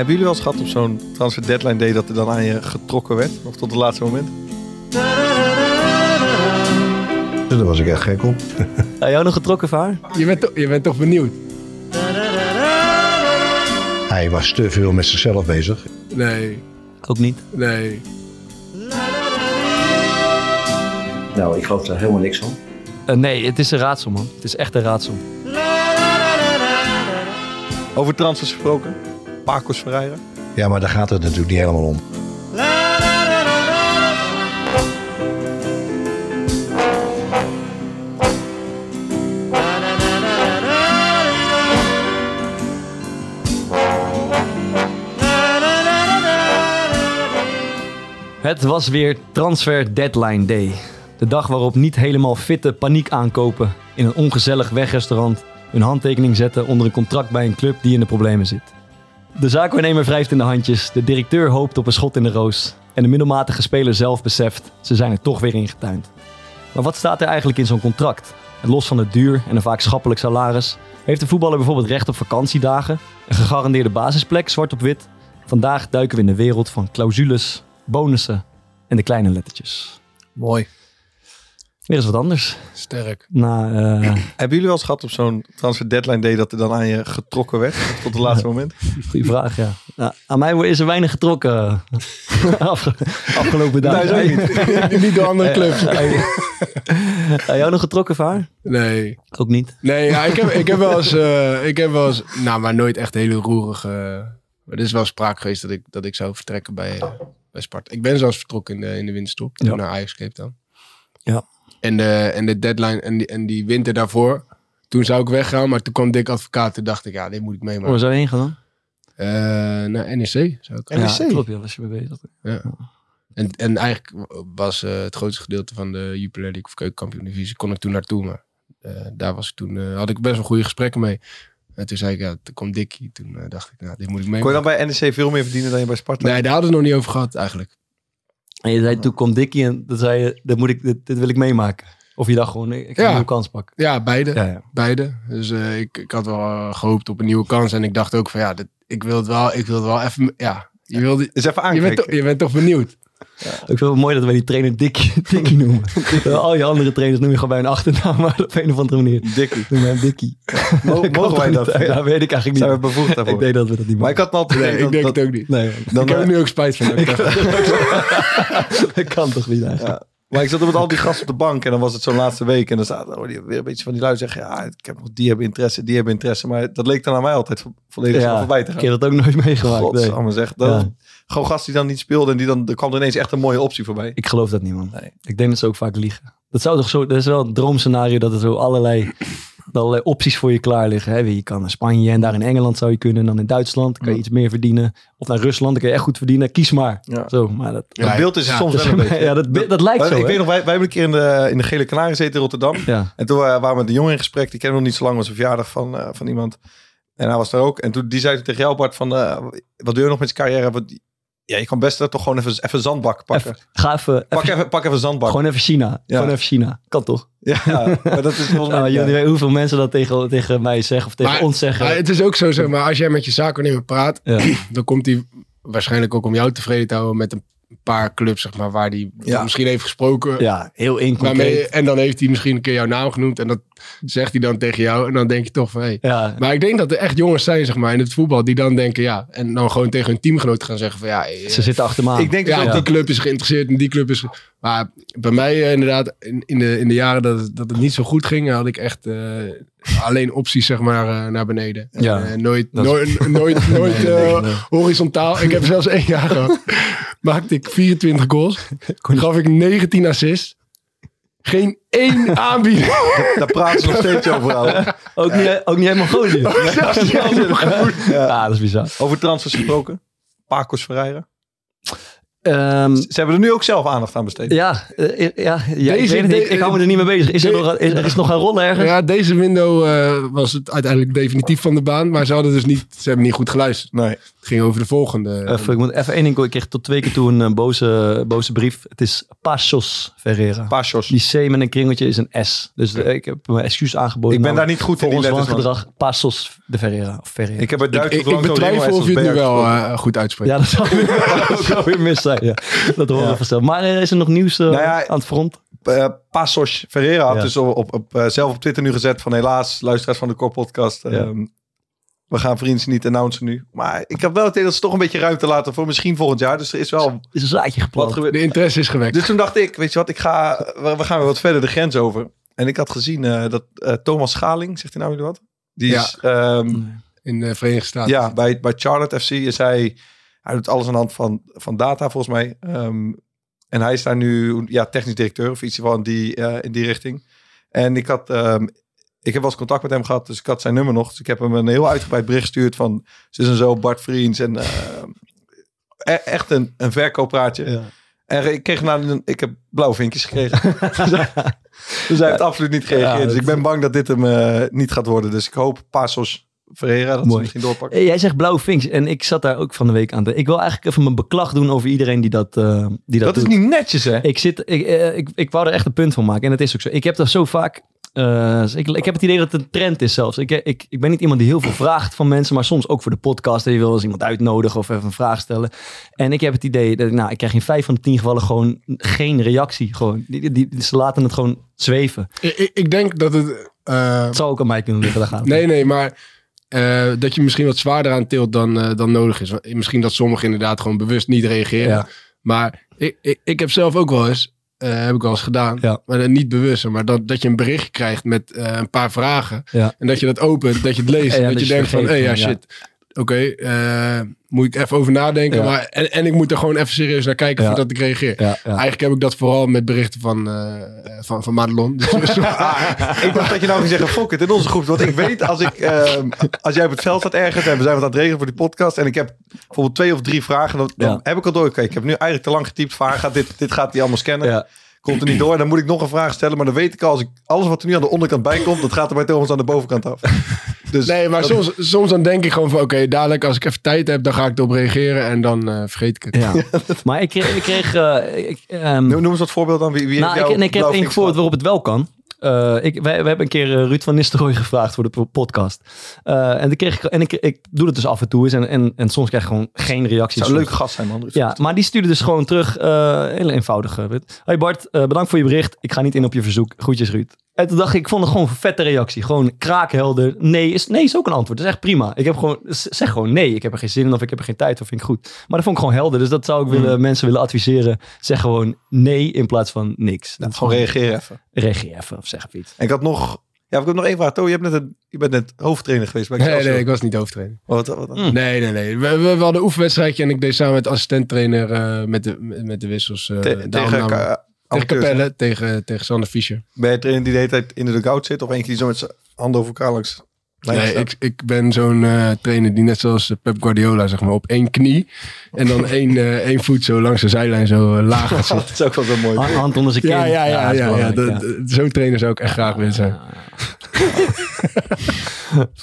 Hebben jullie wel eens gehad op zo'n transfer deadline day dat er dan aan je getrokken werd? Nog tot het laatste moment? Dus daar was ik echt gek op. Heb jou nog getrokken, Vaar? Je bent, toch- je bent toch benieuwd? Hij was te veel met zichzelf bezig. Nee, Ook niet. nee. Nou, ik geloof daar helemaal niks van. Eh, nee, het is een raadsel, man. Het is echt een raadsel. Over transfers gesproken. Pacos Ferreira. Ja, maar daar gaat het natuurlijk niet helemaal om. Het was weer Transfer Deadline Day. De dag waarop niet helemaal fitte paniek aankopen in een ongezellig wegrestaurant hun handtekening zetten onder een contract bij een club die in de problemen zit. De zaakwaarnemer wrijft in de handjes, de directeur hoopt op een schot in de roos en de middelmatige speler zelf beseft, ze zijn er toch weer ingetuind. Maar wat staat er eigenlijk in zo'n contract? Los van het duur en een vaak schappelijk salaris, heeft de voetballer bijvoorbeeld recht op vakantiedagen, een gegarandeerde basisplek, zwart op wit. Vandaag duiken we in de wereld van clausules, bonussen en de kleine lettertjes. Mooi. Weer eens wat anders. Sterk. Eh, Na, Hebben jullie wel eens gehad op zo'n transfer deadline day dat er dan aan je getrokken werd? Tot het laatste moment? goede vraag, ja. Nou, aan mij is er weinig getrokken afge- afgelopen dagen. Niet. niet door andere clubs. Heb jou nog getrokken, Vaar? Nee. Ook niet. Nee, ja, ik, heb, ik heb wel eens... eh, ik heb wel eens... Nou, maar nooit echt hele roerige... maar er is wel sprake geweest dat ik, dat ik zou vertrekken bij, bij Sparta. Ik ben zelfs vertrokken in de, in de winterstop. Ja. naar Ajax Cape Town. Ja. En de, en de deadline en die, en die winter daarvoor... Toen zou ik weggaan, maar toen kwam Dick Advocaat. Toen dacht ik, ja, dit moet ik meemaken. Waar zou je heen gaan dan? Eh, naar NEC zou ik NEC? Ja, klopt, ja, was je mee bezig. Ja. En, en eigenlijk was eh, het grootste gedeelte van de Jupiler League of keukenkampioen divisie kon ik toen naartoe. Maar eh, daar was ik toen, eh, had ik best wel goede gesprekken mee. En toen zei ik, ja, toen kwam Dickie. Toen dacht ik, nou, dit moet ik mee. Kon je dan bij NEC veel meer verdienen dan je bij Sparta? Nee, daar hadden we het nog niet over gehad eigenlijk. En je zei, toen komt Dickie en dan zei je, dit, moet ik, dit, dit wil ik meemaken. Of je dacht gewoon, ik ga Ja. een nieuwe kans pakken. Ja, beide. Ja, ja. beide. Dus eh, ik, ik had wel eh, gehoopt op een nieuwe kans. En ik dacht ook van, ja, dit, ik wil het wel, ik wil het wel even, ja. Je, wilde, Eens even je, aankijken. bent toch, je bent toch benieuwd? Ik vind het mooi dat wij die trainer Dickie, Dickie noemen. Al je andere trainers noem je gewoon bij een achternaam, maar op een of andere manier Dikkie. noem je hem kan Mogen wij dat? niet? Ja, weet ik eigenlijk Zijn we niet. bevoegd daarvoor? Ik denk dat we dat niet Maar ik had altijd Nee, ik denk dat- het ook niet. Nee, dan, ik heb eh, er nu ook spijt van. dat ik dat kan toch niet eigenlijk. Ja. Maar ik zat met al die gasten op de bank en dan was het zo'n laatste week. En dan staat hoorde je weer een beetje van die lui zeggen, ja, ik heb nog die hebben interesse, die hebben interesse. Maar dat leek dan aan mij altijd vo- volledig Ja, voorbij te ik gaan. heb dat ook nooit meegemaakt. nee. Godsamme zeg. Dat, Ja. Gewoon gasten die dan niet speelden en die dan, er kwam er ineens echt een mooie optie voorbij. Ik geloof dat niet, man. Nee. Ik denk dat ze ook vaak liegen. Dat zou toch zo, dat is wel een droomscenario dat er zo allerlei, allerlei opties voor je klaar liggen. Hè? Je kan naar Spanje en daar in Engeland zou je kunnen. En dan in Duitsland kan je iets meer verdienen. Of naar Rusland, dan kan je echt goed verdienen. Kies maar. Ja. Zo, maar dat, Dat beeld is ja, soms dat, wel een beetje. ja, dat, dat lijkt Maar zo. ik hè? weet nog, wij, wij hebben een keer in de, in de Gele Kanarie gezeten in Rotterdam. Ja. En toen waren we met een jongen in gesprek. Die kennen we nog niet zo lang. was een verjaardag van, eh, van iemand. En hij was daar ook. En toen die zei tegen jou Bart van... eh, wat doe je nog met je carrière? Wat, ja, je kan best eh, toch gewoon even, even zandbak pakken. Even, ga even, pak, even- even, pak even zandbak. gewoon even China. Ja. Gewoon even China. Kan toch? Ja, maar dat is volgens Nou, mij... jullie ja. weten hoeveel mensen dat tegen, tegen mij zeggen of tegen Maar- ons zeggen. Maar het is ook zo, zeg maar, als jij met je zaakwaarnemer praat, Ja. dan komt hij waarschijnlijk ook om jou tevreden te houden met een paar clubs, zeg maar, waar hij Ja. misschien heeft gesproken. ja, heel inconcreet. En dan heeft hij misschien een keer jouw naam genoemd en dat zegt hij dan tegen jou en dan denk je toch van, hé. Ja, Maar ik denk dat er echt jongens zijn, zeg maar, in het voetbal die dan denken, ja, en dan gewoon tegen hun teamgenoot gaan zeggen van, ja, eh, ze zitten achter me aan. Ik denk ja, ook die dat... club is geïnteresseerd en die club is... Maar bij mij eh, inderdaad, in, in, de, in de jaren dat het, dat het niet zo goed ging, had ik echt eh, alleen opties zeg maar naar beneden. En, Ja, eh, nooit dat is- nooit, nooit, nooit Nee, nee, nee. horizontaal. Ik heb zelfs één jaar gehad. Maakte ik 24 goals. Gaf ik 19 assists. Geen één aanbieding. Daar praten ze nog steeds over. ouwe. Ook niet, ook niet helemaal goed. Ja. Ja, dat is bizar. Over transfers gesproken. Pacos Ferreira. Ehm, Ze hebben er nu ook zelf aandacht aan besteed. ja, eh, ja, ja ik, Deze- weet het ik, de- ik hou me er niet mee bezig. Is er, nog, is, er is nog een rol ergens? Ja, deze window eh, was het uiteindelijk definitief van de baan. Maar ze hadden dus niet, ze hebben niet goed geluisterd. Nee. Het ging over de volgende. Even, ik moet even één ding. Ik kreeg tot twee keer toe een eh, boze, boze brief. Het is Pasos Ferreira. Pasos. Die C met een kringeltje is een S. Dus eh, ik heb mijn excuus aangeboden. Ik ben Nou, daar niet goed voor in letters. man. wangedrag. Pasos de Ferreira. Of Ferreira. Ik heb het ik, Duits ik, ik betwijfel of je het nu wel eh, goed uitspreekt. ja, dat zou, zou weer mis zijn. Ja. Dat horen we vanzelf. Maar eh, is er nog nieuws eh, Nou ja, aan het front? uh, Passos Ferreira had Ja. dus op, op, op, eh, zelf op Twitter nu gezet van helaas, luisteraars van de Core Podcast. Ja. ehm, we gaan vrienden niet announcen nu. Maar ik heb wel het idee dat ze toch een beetje ruimte laten voor misschien volgend jaar. Dus er is wel Is een zaadje geplant. De interesse is gewekt. Dus toen dacht ik, weet je wat, ik ga, we, we gaan weer wat verder de grens over. En ik had gezien eh, dat eh, Thomas Schaling, zegt hij nou jullie wat? Die Ja. is ehm, in de Verenigde Staten. ja, bij, bij Charlotte FC is hij, hij doet alles aan de hand van, van data volgens mij. Ehm, en hij is daar nu ja, technisch directeur of iets van die, eh, in die richting. En ik had, ehm, ik heb wel eens contact met hem gehad, dus ik had zijn nummer nog. Dus ik heb hem een heel uitgebreid bericht gestuurd van zus en zo, Bart Vriends. En eh, e- echt een, een verkooppraatje. Ja. En ik kreeg nou een, ik heb blauwe vinkjes gekregen. dus hij heeft absoluut niet gereageerd. Ja, dus ik ben bang dat dit hem eh, niet gaat worden. Dus ik hoop Pasos Ferreira dat ze Mooi. misschien doorpakken. Eh, Jij zegt blauwe vinks en ik zat daar ook van de week aan. te- Ik wil eigenlijk even mijn beklag doen over iedereen die dat, eh, die dat, Dat is niet netjes, hè? Ik, zit, ik, eh, ik, ik wou er echt een punt van maken. En het is ook zo. Ik heb dat zo vaak. eh, ik, ik heb het idee dat het een trend is zelfs. Ik, ik, ik ben niet iemand die heel veel vraagt van mensen. Maar soms ook voor de podcast. En je wil eens iemand uitnodigen of even een vraag stellen. En ik heb het idee dat ik, nou, ik krijg in vijf van de tien gevallen gewoon geen reactie. Gewoon. Die, die, die- ze laten het gewoon zweven. Ik, ik, ik denk dat het... eh, Het zou ook aan mij kunnen liggen. Daar het nee, nee, maar eh, dat je misschien wat zwaarder aan tilt dan, eh, dan nodig is. Misschien dat sommigen inderdaad gewoon bewust niet reageren. Ja. Maar ik, ik, ik heb zelf ook wel eens, eh, heb ik wel eens gedaan, Ja. maar niet bewust, maar dat, dat je een bericht krijgt met een paar vragen. Ja. En dat je dat opent, dat je het leest. En dat, dat je je denkt van, hé ja. shit. Oké, eh, moet ik even over nadenken. Ja. Maar, en, en ik moet er gewoon even serieus naar kijken Ja. voordat ik reageer. Ja, ja. Eigenlijk heb ik dat vooral met berichten van, eh, van, van Madelon. Dus, ik dacht dat je nou ging zeggen, fuck it, in onze groep. Want ik weet, als, ik, ehm, als jij op het veld staat ergens en we zijn wat aan het regelen voor die podcast. En ik heb bijvoorbeeld twee of drie vragen. Dan, dan Ja. heb ik al door. Oké, ik heb nu eigenlijk te lang getypt. Vaar gaat dit, dit gaat hij allemaal scannen. Komt er niet door. Dan moet ik nog een vraag stellen. Maar dan weet ik al, als ik, alles wat er nu aan de onderkant bij komt, dat gaat er bij Thomas aan de bovenkant af. Dus Nee, maar dat- soms, soms dan denk ik gewoon van... Oké, dadelijk als ik even tijd heb, dan ga ik erop reageren. En dan eh, vergeet ik het. Ja. maar ik kreeg... Ik kreeg eh, ik, ehm, Noem, noem eens wat voorbeeld dan. Wie, wie nou, heeft ik, nee, ik heb één voorbeeld waarop het wel kan. Eh, ik, wij, wij hebben een keer eh, Ruud van Nistelrooy gevraagd voor de po- podcast. Eh, en dan kreeg ik, en ik, ik doe dat dus af en toe eens. En, en, en soms krijg ik gewoon geen reacties. Zou een leuke gast zijn, man. Ja, maar die stuurde dus gewoon terug. eh hele eenvoudige. Hoi Bart, bedankt voor je bericht. Ik ga niet in op je verzoek. Groetjes Ruud. En toen dacht ik, ik vond het gewoon een vette reactie. Gewoon kraakhelder. Nee is, nee is ook een antwoord. Dat is echt prima. Ik heb gewoon, zeg gewoon nee. Ik heb er geen zin in of ik heb er geen tijd voor. Vind ik goed. Maar dat vond ik gewoon helder. Dus dat zou ik willen, Mm. mensen willen adviseren. Zeg gewoon nee in plaats van niks. Dat Gewoon reageer even. Reageer even of zeg even iets. En ik had nog... Ja, ik heb nog één vraag. To, je, hebt net een, je bent net hoofdtrainer geweest bij Nee, nee, ik was niet hoofdtrainer. Wat, wat, wat- Mm. Nee, nee, nee. We, we, we hadden een oefenwedstrijdje en ik deed samen met assistenttrainer eh, met, de, met, de wissels. eh Te- daarom tegen tegen? Capelle, tegen, tegen Sander Fischer. Ben je trainer die de hele tijd in de dugout zit? Of eentje die zo met zijn handen over elkaar langs Nee, ik, ik ben zo'n eh, trainer die net zoals Pep Guardiola, zeg maar, op één knie en dan één, eh, één voet zo langs de zijlijn zo eh, laag gaat zitten. dat is ook wel zo mooi. Ha- Hand onder zijn kin. Ja, ja, ja. ja, ja, Zo'n trainer zou ik echt graag willen zijn.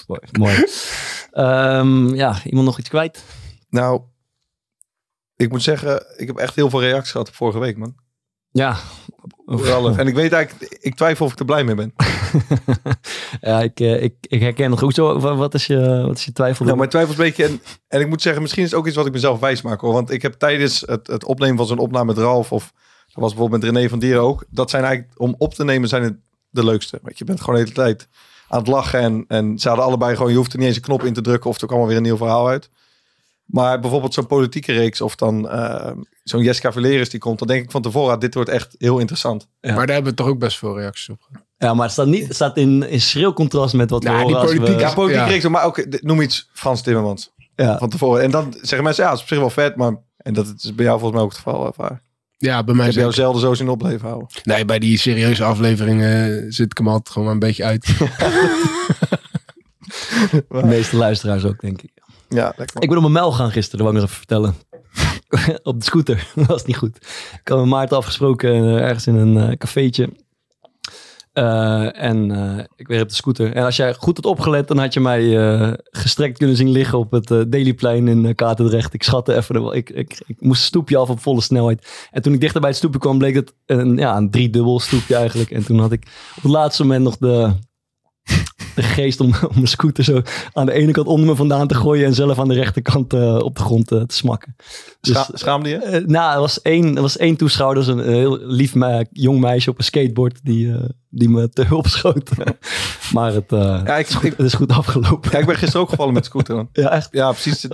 mooi. mooi. Ehm, ja, iemand nog iets kwijt? Nou, ik moet zeggen, ik heb echt heel veel reacties gehad op vorige week, man. Ja. Vooral, En ik weet eigenlijk, ik twijfel of ik er blij mee ben. ja, ik, eh, ik, ik herken nog goed zo. wa- Wat is je, wat is je twijfel? Nou, mijn twijfel is een beetje... En, en ik moet zeggen, misschien is het ook iets wat ik mezelf wijs maak. Hoor. Want ik heb tijdens het, het opnemen van zo'n opname met Ralf... of dat was bijvoorbeeld met René van Dieren ook... dat zijn eigenlijk, om op te nemen, zijn het de leukste. Want je bent gewoon de hele tijd aan het lachen. En, en ze hadden allebei gewoon... je hoeft er niet eens een knop in te drukken... of er kwam alweer een nieuw verhaal uit. Maar bijvoorbeeld zo'n politieke reeks... of dan eh, zo'n Jessica Valeris die komt... dan denk ik van tevoren... ah, dit wordt echt heel interessant. Ja. Maar daar hebben we toch ook best veel reacties op gehad. Ja, maar het staat, niet, het staat in, in schril contrast met wat we Nou, die horen als we- politiek- Ja, politieke Ja. reeks, maar ook eh, noem iets Frans Timmermans. ja. van tevoren. En dan zeggen mensen, ja, het is op zich wel vet, maar... En dat is bij jou volgens mij ook het geval, ervaar. Ja, bij Ik mij heb jou zelden zo zien opleven houden. Nee, bij die serieuze afleveringen eh, zit ik hem altijd gewoon maar een beetje uit. De meeste luisteraars ook, denk ik. Ja, lekker. Ik ben op mijn mijl gaan gisteren, wou ik nog even vertellen. op de scooter. dat was niet goed. Ik had met Maarten afgesproken eh, ergens in een eh, cafeetje. Eh, en eh, ik weer op de scooter. En als jij goed had opgelet, dan had je mij gestrekt kunnen zien liggen op het Dailyplein in uh, Katendrecht. Ik schatte even, ik, ik, ik moest een stoepje af op volle snelheid. En toen ik dichter bij het stoepje kwam, bleek het een, ja, een driedubbel stoepje eigenlijk. En toen had ik op het laatste moment nog de, de geest om, om mijn scooter zo aan de ene kant onder me vandaan te gooien en zelf aan de rechterkant eh, op de grond eh, te smakken. Dus, Scha schaamde je? eh, nou, er was één, er was één toeschouwer, was een heel lief me- jong meisje op een skateboard die, die me te hulp schoot. maar het, Ja, ik, ik, het is goed afgelopen. ja, ik ben gisteren ook gevallen met scooter. Ja, echt. Ja, precies.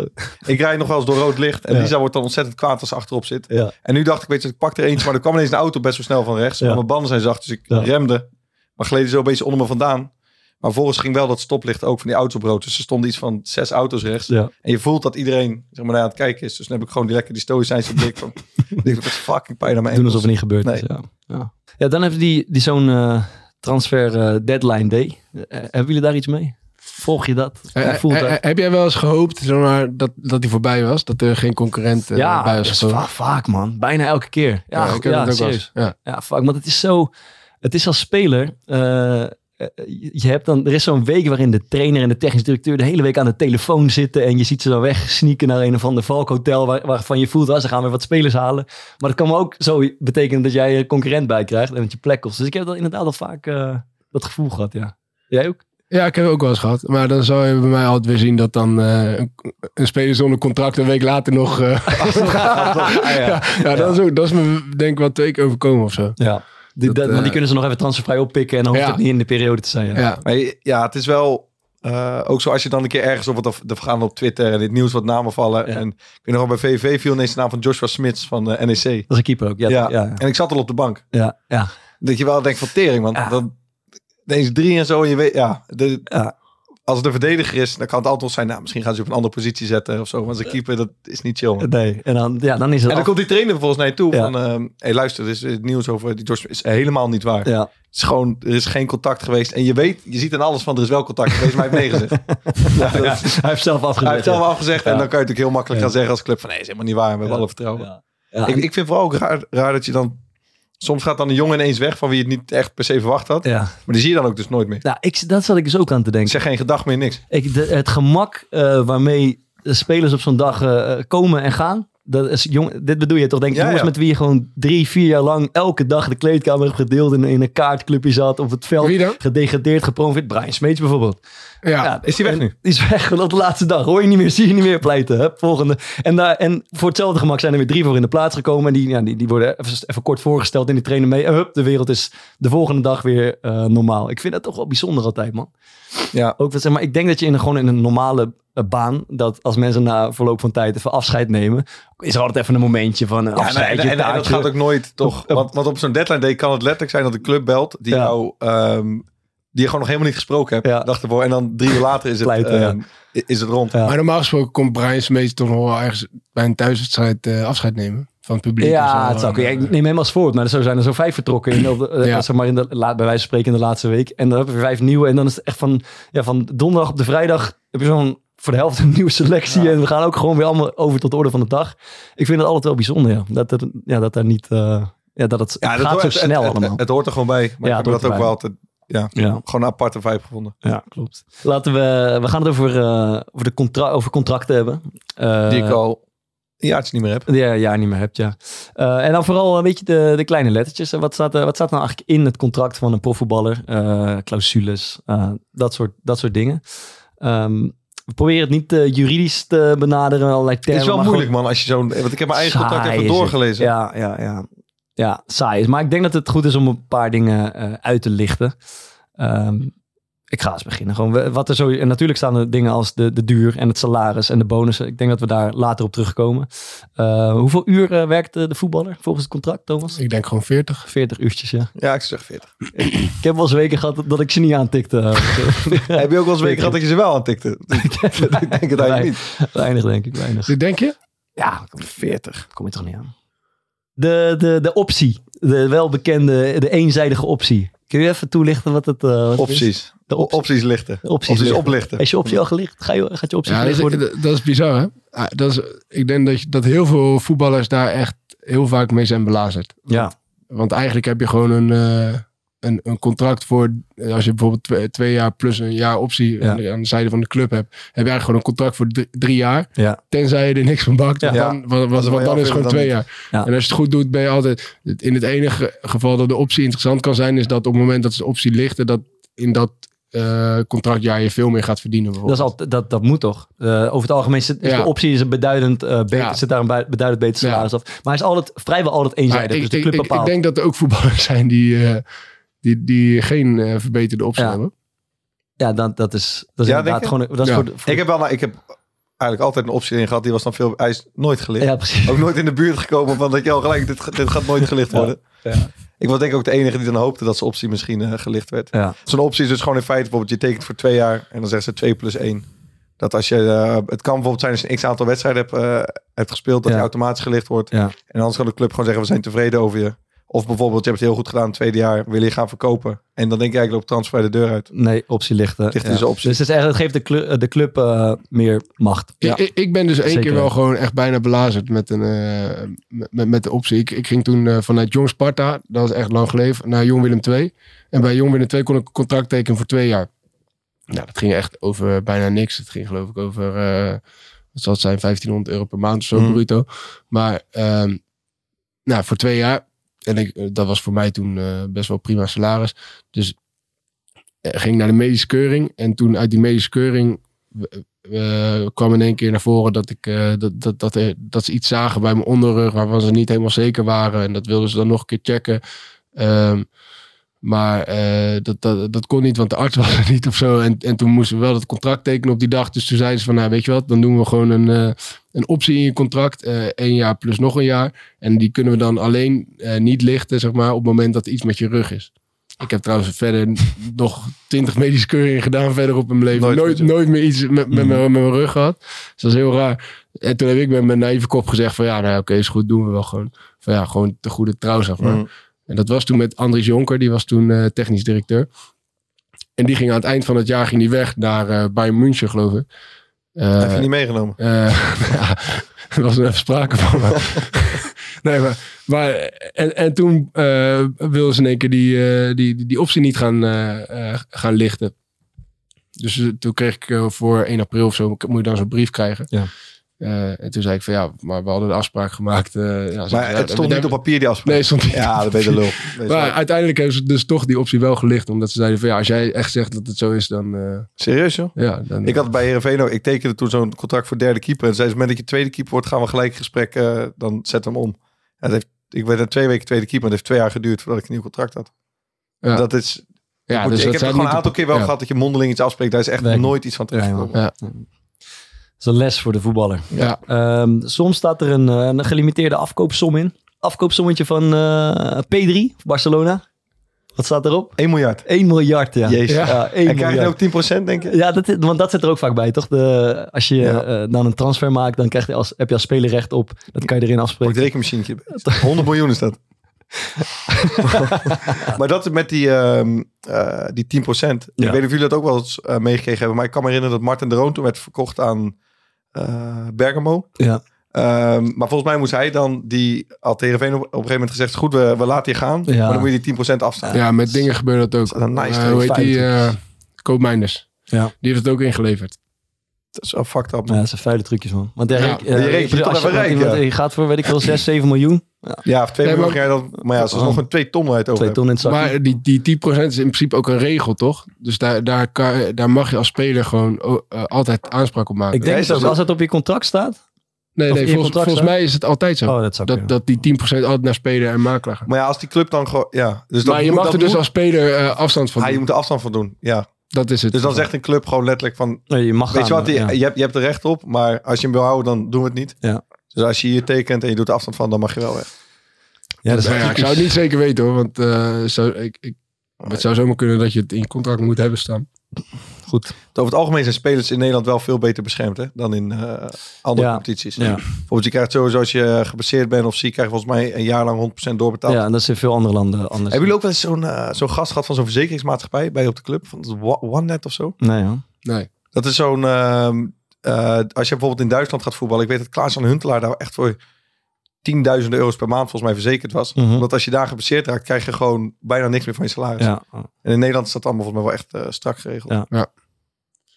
Ik rijd nog wel eens door rood licht. En Ja. Lisa wordt dan ontzettend kwaad als ze achterop zit. Ja. En nu dacht ik, weet je, ik pak er eentje. Maar er kwam ineens een auto best wel snel van rechts. Ja. Maar mijn banden zijn zacht, dus ik Ja. remde. Maar gleden zo een beetje onder me vandaan. Maar volgens ging wel dat stoplicht ook van die auto's op rood. Dus er stonden iets van zes auto's rechts. Ja. En je voelt dat iedereen zeg maar, naar aan het kijken is. Dus dan heb ik gewoon die lekker die stoïcijnse blik van... ik denk, dat is fucking pijn aan mijn Doen alsof het niet gebeurd is. Ja. Ja. ja, dan heeft die, die zo'n eh, transfer eh, deadline day. Eh, hebben jullie daar iets mee? Volg je dat? Hoe voelt dat? heb jij wel eens gehoopt zeg maar, dat, dat hij voorbij was? Dat er geen concurrent ja, bij was va- vaak man. Bijna elke keer. Ja, ik goed, heb ja, het ook serieus. Ja. Ja, fuck, want het is zo. Het is als speler. Eh, je hebt dan, er is zo'n week waarin de trainer en de technisch directeur de hele week aan de telefoon zitten. En je ziet ze dan wegsneaken naar een of ander Valkhotel. Waar, waarvan je voelt, ah, ze gaan weer wat spelers halen. Maar dat kan ook zo betekenen dat jij een concurrent bij krijgt en dat je plek kost. Dus ik heb dat inderdaad al vaak eh, dat gevoel gehad, ja. Jij ook? Ja, ik heb het ook wel eens gehad. Maar dan zou je bij mij altijd weer zien dat dan eh, een, een speler zonder contract een week later nog... eh, ja, ja, dat, is ook, dat is me denk ik wel twee keer overkomen of zo. Ja. Die, Dat, dat- maar die eh, kunnen ze nog even transfervrij oppikken en dan hoeft Ja. het niet in de periode te zijn. Ja. Ja, Maar ja, het is wel... eh, ook zo als je dan een keer ergens op wat er gaan op Twitter en dit nieuws wat namen vallen. Ja. En ik weet nog wel bij VV viel ineens de naam van Joshua Smits van eh, NEC. Dat is een keeper ook. Ja, Ja, ja. ja. En ik zat al op de bank. ja, ja. Dat je wel denkt van tering, want Ja. dan deze drie en zo en je weet, ja, de, Ja. Als het een verdediger is, dan kan het altijd nog zijn, nou, misschien gaan ze op een andere positie zetten of zo. Maar als een keeper, dat is niet chill. man. Nee, en dan, ja, dan is het En dan af- komt die trainer volgens mij toe Ja. van, ehm hey, luister, dit is het nieuws over die Joshua is helemaal niet waar. Ja, Het is gewoon, er is geen contact geweest. En je weet, je ziet aan alles van, er is wel contact geweest, maar hij heeft nee gezegd. Ja, dat- ja, hij heeft zelf afgezegd. Hij heeft zelf ja. afgezegd. En dan kan je natuurlijk heel makkelijk Ja. gaan zeggen als club van, nee, is helemaal niet waar. We hebben Ja. alle vertrouwen. Ja. Ja, Ik, ik vind vooral ook raar, raar dat je dan, soms gaat dan een jongen ineens weg van wie je het niet echt per se verwacht had. ja. Maar die zie je dan ook dus nooit meer. Nou, ik, dat zat ik dus ook aan te Ik denken. zeg geen gedag meer, niks. Ik, de, het gemak eh, waarmee de spelers op zo'n dag eh, komen en gaan. Dat is, jong, dit bedoel je toch, denk ik, Ja, jongens ja. met wie je gewoon drie, vier jaar lang elke dag de kleedkamer hebt gedeeld en in een kaartclubje zat op het veld. Gedegradeerd, gepromoveerd. Brian Smeets bijvoorbeeld. Ja, Is die weg nu? Is weg, want op de laatste dag hoor je niet meer, zie je niet meer pleiten. Hup, volgende. En, daar, en voor hetzelfde gemak zijn er weer drie voor in de plaats gekomen. En die, ja, die, die worden even, even kort voorgesteld in die trainen mee. En hup, de wereld is de volgende dag weer eh, normaal. Ik vind dat toch wel bijzonder altijd, man. Ja. Ook, zeg maar, ik denk dat je in een, gewoon in een normale baan, dat als mensen na verloop van tijd even afscheid nemen, is er altijd even een momentje van een Ja, en, afscheidje, en, en dat gaat ook nooit, toch? Want, want op zo'n deadline day kan het letterlijk zijn dat de club belt die Ja. jou... ehm, die je gewoon nog helemaal niet gesproken hebt. Ja. Dag ervoor. En dan drie uur later is het, Pleiten, ja. ehm, is het rond. Ja. maar normaal gesproken komt Brian Smeets toch nog wel ergens bij een thuiswedstrijd eh, afscheid nemen van het publiek. Ja, zo. het zou, ja, ik neem hem als voorbeeld, maar zo zijn er zo vijf vertrokken. In, de, eh, Ja. zeg maar in de, bij wijze van spreken in de laatste week. En dan hebben we vijf nieuwe. En dan is het echt van, ja, van donderdag op de vrijdag heb je zo'n voor de helft een nieuwe selectie. Ja. En we gaan ook gewoon weer allemaal over tot de orde van de dag. Ik vind het altijd wel bijzonder, ja. Dat, er, ja, dat daar niet... eh, ja, dat het, Ja, het dat gaat hoort- zo snel het, allemaal. Het, hoort er gewoon bij. Maar Ja, ik heb dat ook wel altijd... Ja, ja. gewoon een aparte vibe gevonden. Ja, klopt. Laten we, we gaan het over, eh, over, de contra over contracten hebben. Eh, Die ik al een jaartje niet meer heb. Ja, ja, niet meer hebt, ja. En dan vooral een beetje de, de kleine lettertjes. En Wat staat, wat staat nou eigenlijk in het contract van een profvoetballer? Clausules, dat, soort, dat soort dingen. Ehm, we proberen het niet eh, juridisch te benaderen, allerlei Het termen. is wel moeilijk, gewoon man. Als je zo'n... Want ik heb mijn eigen saai contact even het. doorgelezen. Ja, ja, ja. Ja, saai is. Maar ik denk dat het goed is om een paar dingen eh, uit te lichten. Ehm, ik ga eens beginnen. Gewoon wat er zo, en natuurlijk staan er dingen als de, de duur en het salaris en de bonussen. Ik denk dat we daar later op terugkomen. Eh, hoeveel uur eh, werkt de, de voetballer volgens het contract, Thomas? Ik denk gewoon 40. 40 uurtjes, ja. Ja, ik zeg 40. Ik heb wel eens weken gehad dat- dat ik ze niet aantikte. heb je ook wel eens weken gehad dat je ze wel aantikte? ik denk het eigenlijk niet. Weinig, denk ik, weinig. Denk je? Ja, 40. Kom je toch niet aan. De, de, de optie. De welbekende, de eenzijdige optie. Kun je even toelichten wat het, wat het is? Opties. De opties. Opties lichten. Opties Opties lichten. oplichten. Is je optie al gelicht? Ga je, gaat je optie Ja, dat gelicht is, worden? dat is bizar, hè? Ah, Dat is, ik denk dat, je- dat heel veel voetballers daar echt heel vaak mee zijn belazerd. Ja. Want eigenlijk heb je gewoon een, eh, een, een contract voor... Als je bijvoorbeeld twee, twee jaar plus een jaar optie Ja. aan, de, aan de zijde van de club hebt... heb je eigenlijk gewoon een contract voor drie, drie jaar. Ja. Tenzij je er niks van bakt. Dan, want, want- Als want van dan is het gewoon twee jaar. Ja. En als je het goed doet, ben je altijd... In het enige geval dat de optie interessant kan zijn... is dat op het moment dat de optie ligt... dat in dat eh, contractjaar je veel meer gaat verdienen. Dat, is bijvoorbeeld. al, dat, dat moet toch? Eh, over het algemeen zit, is Ja. de optie is een beduidend, eh, beter, Ja. zit daar een beduidend beter Ja. salaris af. Maar hij is altijd, vrijwel altijd eenzijdig. ik, dus de ik, club ik, ik denk dat er ook voetballers zijn die, eh, die, die geen eh, verbeterde optie Ja. hebben. ja, dat, dat is, dat is Ja, inderdaad denk gewoon... Dat is Ja. voor de, voor Ik heb wel, nou, ik heb eigenlijk altijd een optie in gehad. Die was dan veel, hij is nooit gelicht. ja, precies. Ook nooit in de buurt gekomen van dat je al gelijk, dit, dit gaat nooit gelicht Ja. worden. Ja. Ik was denk ik ook de enige die dan hoopte dat zijn optie misschien eh, gelicht werd. Ja. Zo'n optie is dus gewoon in feite, bijvoorbeeld je tekent voor twee jaar en dan zeggen ze 2 plus 1. Dat als je, eh, het kan bijvoorbeeld zijn als je een x aantal wedstrijden hebt, eh, hebt gespeeld, dat Ja. je automatisch gelicht wordt. Ja. En anders kan de club gewoon zeggen, we zijn tevreden over je. Of bijvoorbeeld, je hebt het heel goed gedaan het tweede jaar, wil je gaan verkopen. En dan denk je eigenlijk, loopt transfer de deur uit. Nee, optie lichten. Ligt dus de optie. Dus het, is echt, het geeft de club, de club eh, meer macht. Ik, ik, ik ben dus één Zeker. keer wel gewoon echt bijna belazerd met, een, eh, met, met de optie. Ik, ik ging toen eh, vanuit Jong Sparta, dat was echt lang geleden, naar Jong Willem II. En bij Jong Willem II kon ik een contract tekenen voor twee jaar. Nou, dat ging echt over bijna niks. Het ging geloof ik over, eh, wat zal het zijn, 1500 euro per maand of zo, Mm. bruto. Maar ehm, nou, voor twee jaar. En ik, eh, dat was voor mij toen eh, best wel prima salaris. Dus eh, ging naar de medische keuring. En toen uit die medische keuring kwam in één keer naar voren dat, ik, dat, dat, dat, dat ze iets zagen bij mijn onderrug waarvan ze niet helemaal zeker waren. En dat wilden ze dan nog een keer checken. Ehm, maar eh, dat, dat, dat kon niet, want de arts was er niet of zo. En, en toen moesten we wel dat contract tekenen op die dag. Dus toen zeiden ze van, nou weet je wat, dan doen we gewoon een, eh, een optie in je contract. eh één jaar plus nog een jaar. En die kunnen we dan alleen niet lichten, zeg maar, op het moment dat er iets met je rug is. Ik heb trouwens verder nog twintig medische keuringen gedaan verder op mijn leven. Nooit Nooit, meer iets met, met, mijn- met mijn rug gehad. Dus dat is heel raar. En toen heb ik met mijn naïeve kop gezegd van ja, nou oké, is goed, doen we wel gewoon. Van ja, gewoon de goede trouw, zeg maar. Mm. En dat was toen met Andries Jonker, die was toen eh, technisch directeur. En die ging aan het eind van het jaar ging die weg naar eh Bayern München, geloof ik. Eh, Heb je niet meegenomen? ja, er was er even sprake van. Maar, nee, maar, maar en, en toen wilden ze in één keer die, die, die, die optie niet gaan, gaan lichten. Dus toen kreeg ik voor 1 april of zo, moet je dan zo'n brief krijgen. Ja. Eh, en toen zei ik van ja, maar we hadden de afspraak gemaakt. eh, ja, Maar ja, het stond we- niet op papier die afspraak. Nee, stond niet. Ja, dat ben je de lul. Maar uiteindelijk hebben ze dus toch die optie wel gelicht. Omdat ze zeiden van ja, als jij echt zegt dat het zo is, dan... eh, Serieus joh? ja, dan Ik had bij Heerenveen ook, ik tekende toen zo'n contract voor derde keeper. En zei ze, moment dat je tweede keeper wordt, gaan we gelijk gesprek, eh, dan zet hem om. En dat heeft, ik werd er twee weken tweede keeper, maar het heeft twee jaar geduurd voordat ik een nieuw contract had. Ja. Dat is, ja, moet- dus ik heb gewoon een aantal keer wel gehad dat je mondeling iets afspreekt. Daar is echt nooit iets van terecht Ja, gekomen. man. Ja. Dat is een les voor de voetballer. Ja, Ehm, soms staat er een, eh, een gelimiteerde afkoopsom in. Afkoopsommetje van eh, P3, Barcelona. Wat staat erop? 1 miljard. 1 miljard, ja. Jezus. Ja, 1 En krijg je ook 10% denk je? Ja, dat, is- want dat zit er ook vaak bij, toch? De, als je Ja. eh, dan een transfer maakt, dan krijg je als, heb je als speler recht op. Dat kan je erin afspreken. het rekenmachientje. 100 miljoen is dat. maar dat met die, ehm eh die 10%. Ik Ja. weet niet of jullie dat ook wel eens meegekregen hebben. Maar ik kan me herinneren dat Martin de Roon toen werd verkocht aan Bergamo. Ja. Ehm, maar volgens mij moest hij dan, die had Heerenveen op, op een gegeven moment gezegd, goed, we, we laten je gaan. Ja. Maar dan moet je die 10% afstaan. ja, met dingen gebeurt dat ook. Dat is een nice Eh, hoe heet die? eh Koopmijners. Ja. Die heeft het ook ingeleverd. Dat is wel fucked up. Ja, dat zijn vuile trucjes, man. Want ja, Ja, ik, je eh, rekent je als toch even rijk, iemand- ja. Je gaat voor, weet ik veel, 6, 7 miljoen. Ja, of 2 Nee, miljoen maar- je. Maar ja, ze is Oh. nog een 2 ton je het over ton in het. Maar die, die 10% is in principe ook een regel, toch? Dus daar, daar, kan, daar mag je als speler gewoon oh, eh, altijd aanspraak op maken. ik denk dat als het op je contract staat. nee, nee je volgens, volgens mij is het altijd zo. Oh, dat dat, dat die 10% altijd naar speler en makelaar gaat. Maar ja, als die club dan gewoon... Ja, dus Maar je moet- mag er dus moet- als speler eh, afstand van Ah, je doen. moet er afstand van doen, ja. Dat is het. Dus dan zegt een club gewoon letterlijk van... Nee, je mag Weet je wat, ja. je, hebt, je hebt er recht op, maar als je hem wil houden, dan doen we het niet. Ja. Dus als je hier tekent en je doet er afstand van, dan mag je wel weg. Ja, dat is ja, ik zou het niet zeker weten hoor. Want eh, zou, ik, ik, het zou zomaar kunnen dat je het in je contract moet hebben staan. Goed. Over het algemeen zijn spelers in Nederland wel veel beter beschermd hè, dan in eh, andere Ja. competities. Ja. Bijvoorbeeld, je krijgt sowieso als je geblesseerd bent of ziek, krijg je volgens mij een jaar lang 100% doorbetaald. ja, en dat is in veel andere landen anders. Hebben jullie ook wel eens zo'n eh, zo'n gast gehad van zo'n verzekeringsmaatschappij bij je op de club? Van OneNet of zo? Nee, hoor. Nee. Dat is zo'n... ehm, eh, als je bijvoorbeeld in Duitsland gaat voetballen. Ik weet dat Klaas van Huntelaar daar echt voor tienduizenden euro's per maand volgens mij verzekerd was. Mhm. Omdat als je daar geblesseerd raakt, krijg je gewoon bijna niks meer van je salaris. Ja, En in Nederland is dat allemaal volgens mij wel echt eh, strak geregeld. Ja.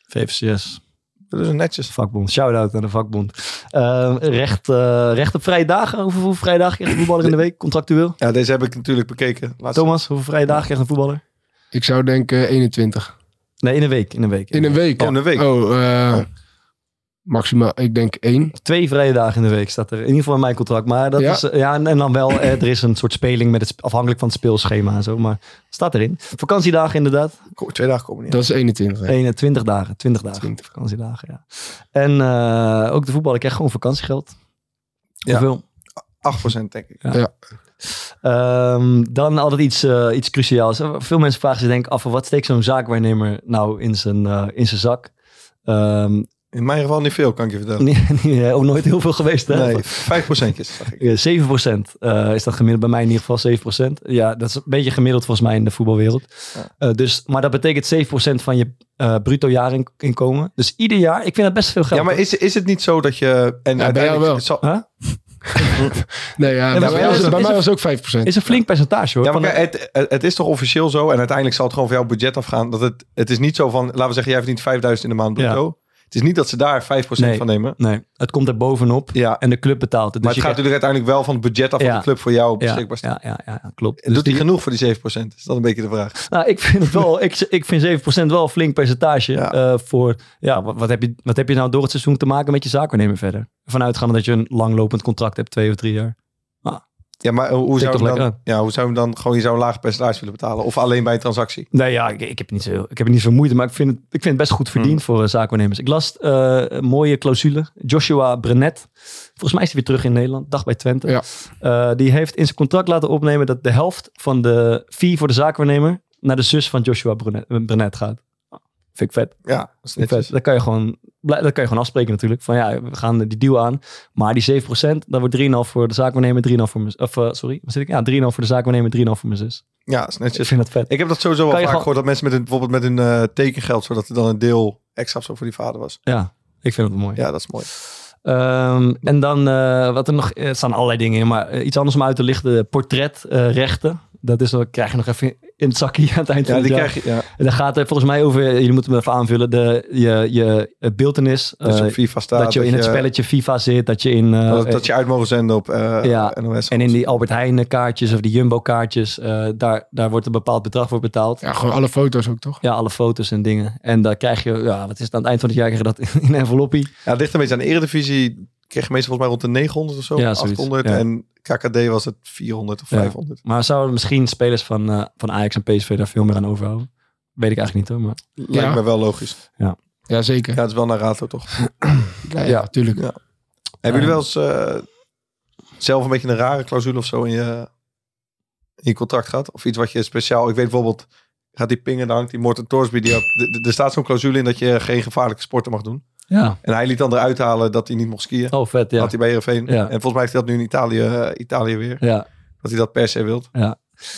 VVCS. Dat is netjes. Vakbond. Shout-out naar de vakbond. Eh, recht, eh, recht op vrije dagen. Hoeveel, hoeveel vrije dagen krijgt een voetballer in de week? Contractueel. Ja, deze heb ik natuurlijk bekeken. Laatst. Thomas, hoeveel vrije dagen krijgt een voetballer? Ik zou denken 21. Nee, in een week. In een week. In een week? Oh, in een week. Oh, eh, Oh. Maximaal, ik denk één. Twee vrije dagen in de week staat er. In ieder geval in mijn contract. Maar dat Ja? is, eh, ja, en, en dan wel, eh, er is een soort speling met het, afhankelijk van het speelschema en zo. Maar staat erin. Vakantiedagen inderdaad. Twee dagen komen niet. Dat is 21. hè. 21 dagen. 20 dagen. 20. Vakantiedagen, ja. En eh, ook de voetballer krijgt gewoon vakantiegeld. Ja. Hoeveel? 8% denk ik. Ja. Ehm, dan altijd iets, iets cruciaals. Veel mensen vragen zich denk ik af, wat steekt zo'n zaakwaarnemer nou in zijn, in zijn zak? Ehm, In mijn geval niet veel, kan ik je vertellen. eh, ook nooit heel veel geweest. Hè? Nee, 5%. Zag ik. Ja, 7% eh, is dat gemiddeld bij mij in ieder geval 7%. Ja, dat is een beetje gemiddeld volgens mij in de voetbalwereld. Ja. Eh, dus, maar dat betekent 7% van je eh bruto jaarinkomen. Dus ieder jaar, ik vind dat best veel geld. Ja, maar is, is het niet zo dat je... En Ja, bij jou wel. zal- Huh? Nee, ja, bij, mij was, is het- bij het- mij was het ook 5%. is een flink percentage hoor. Ja, maar Van het, het is toch officieel zo, en uiteindelijk zal het gewoon voor jouw budget afgaan, dat het, het is niet zo van, laten we zeggen, jij verdient 5000 in de maand bruto. Het is niet dat ze daar 5% Nee. van nemen. nee, het komt er bovenop Ja, en de club betaalt het. Dus maar het je gaat natuurlijk uiteindelijk wel van het budget af van Ja. de club voor jou ja, beschikbaar staan. ja, ja, ja, klopt. En Dus doet hij die- genoeg voor die 7%? Is dat een beetje de vraag? Nou, ik vind het wel. ik, ik vind 7% wel een flink percentage. Ja. eh, voor ja, wat, wat, heb je, wat heb je nou door het seizoen te maken met je zaakwaarnemer verder? Vanuitgaande dat je een langlopend contract hebt, twee of drie jaar. Ja, maar hoe zou, dan, ja, hoe zou je hem dan gewoon je zou een laag percentage willen betalen? Of alleen bij een transactie? Nee, ja, ik, ik heb niet zo, ik heb niet zo moeite, maar ik vind het, ik vind het best goed verdiend Hmm. voor uh, zaakwaarnemers. Ik las eh, een mooie clausule. Joshua Brenet, volgens mij is hij weer terug in Nederland, dag bij Twente. Ja. Eh, die heeft in zijn contract laten opnemen dat de helft van de fee voor de zaakwaarnemer naar de zus van Joshua Brenet, Brenet gaat. Vind ik vet. Ja, dat is vet. Dat kan je gewoon, dat kan je gewoon afspreken natuurlijk. Van ja, we gaan die deal aan. Maar die 7%, dat wordt 3,5 voor de zaakwaarnemer, 3,5 voor mijn Of eh, sorry, wat zit ik? Ja, 3,5 voor de zaakwaarnemer, 3,5 voor mijn zus. Ja, dat is Ik netjes. vind dat vet. Ik heb dat sowieso wel vaak gehoord, dat mensen met hun, bijvoorbeeld met hun eh, tekengeld, zodat er dan een deel extra zo voor die vader was. Ja, ik vind het mooi. Ja, dat is mooi. Ehm, en dan, eh, wat er nog, er staan allerlei dingen in, maar iets anders om uit te lichten, portretrechten. dat is, dan krijg je nog even in het zakje aan het eind Ja, van het die jaar. krijg je, ja. En dan gaat het volgens mij over, jullie moeten me even aanvullen, de, je, je eh, beeltenis. Dus eh, op FIFA staat. dat je in het spelletje FIFA zit, dat je in... eh, dat, dat je uit mogen zenden op eh Ja, NOS. En in die Albert Heijn kaartjes of die Jumbo kaartjes, eh, daar, daar wordt een bepaald bedrag voor betaald. Ja. Ja, gewoon alle foto's ook, toch? alle foto's en dingen. En dan krijg je, ja, wat is het aan het eind van het jaar, krijg je dat in een enveloppie. Ja, het ligt een beetje aan de eredivisie. Kreeg je meestal volgens mij rond de 900 of zo. Ja, zoiets, 800. ja. En KKD was het 400 of Ja. 500. Maar zouden misschien spelers van, eh, van Ajax en PSV daar veel meer aan overhouden? Weet ik eigenlijk niet hoor, maar... Lijkt Ja. me wel logisch. Ja, zeker. Ja, het is wel naar Rato toch. Ja, Ja. natuurlijk. Ja. Hebben jullie wel eens eh, zelf een beetje een rare clausule of zo in je, in je contract gehad? Of iets wat je speciaal... Ik weet bijvoorbeeld, gaat die pingen, dan hangt die Morten Torsby. Die had, er staat zo'n clausule in dat je geen gevaarlijke sporten mag doen. Ja. En hij liet dan eruit halen dat hij niet mocht skiën. Oh, vet, ja. Had hij bij Heerenveen. Ja. En volgens mij heeft hij dat nu in Italië, eh, Italië weer. Ja, Dat hij dat per se wilt.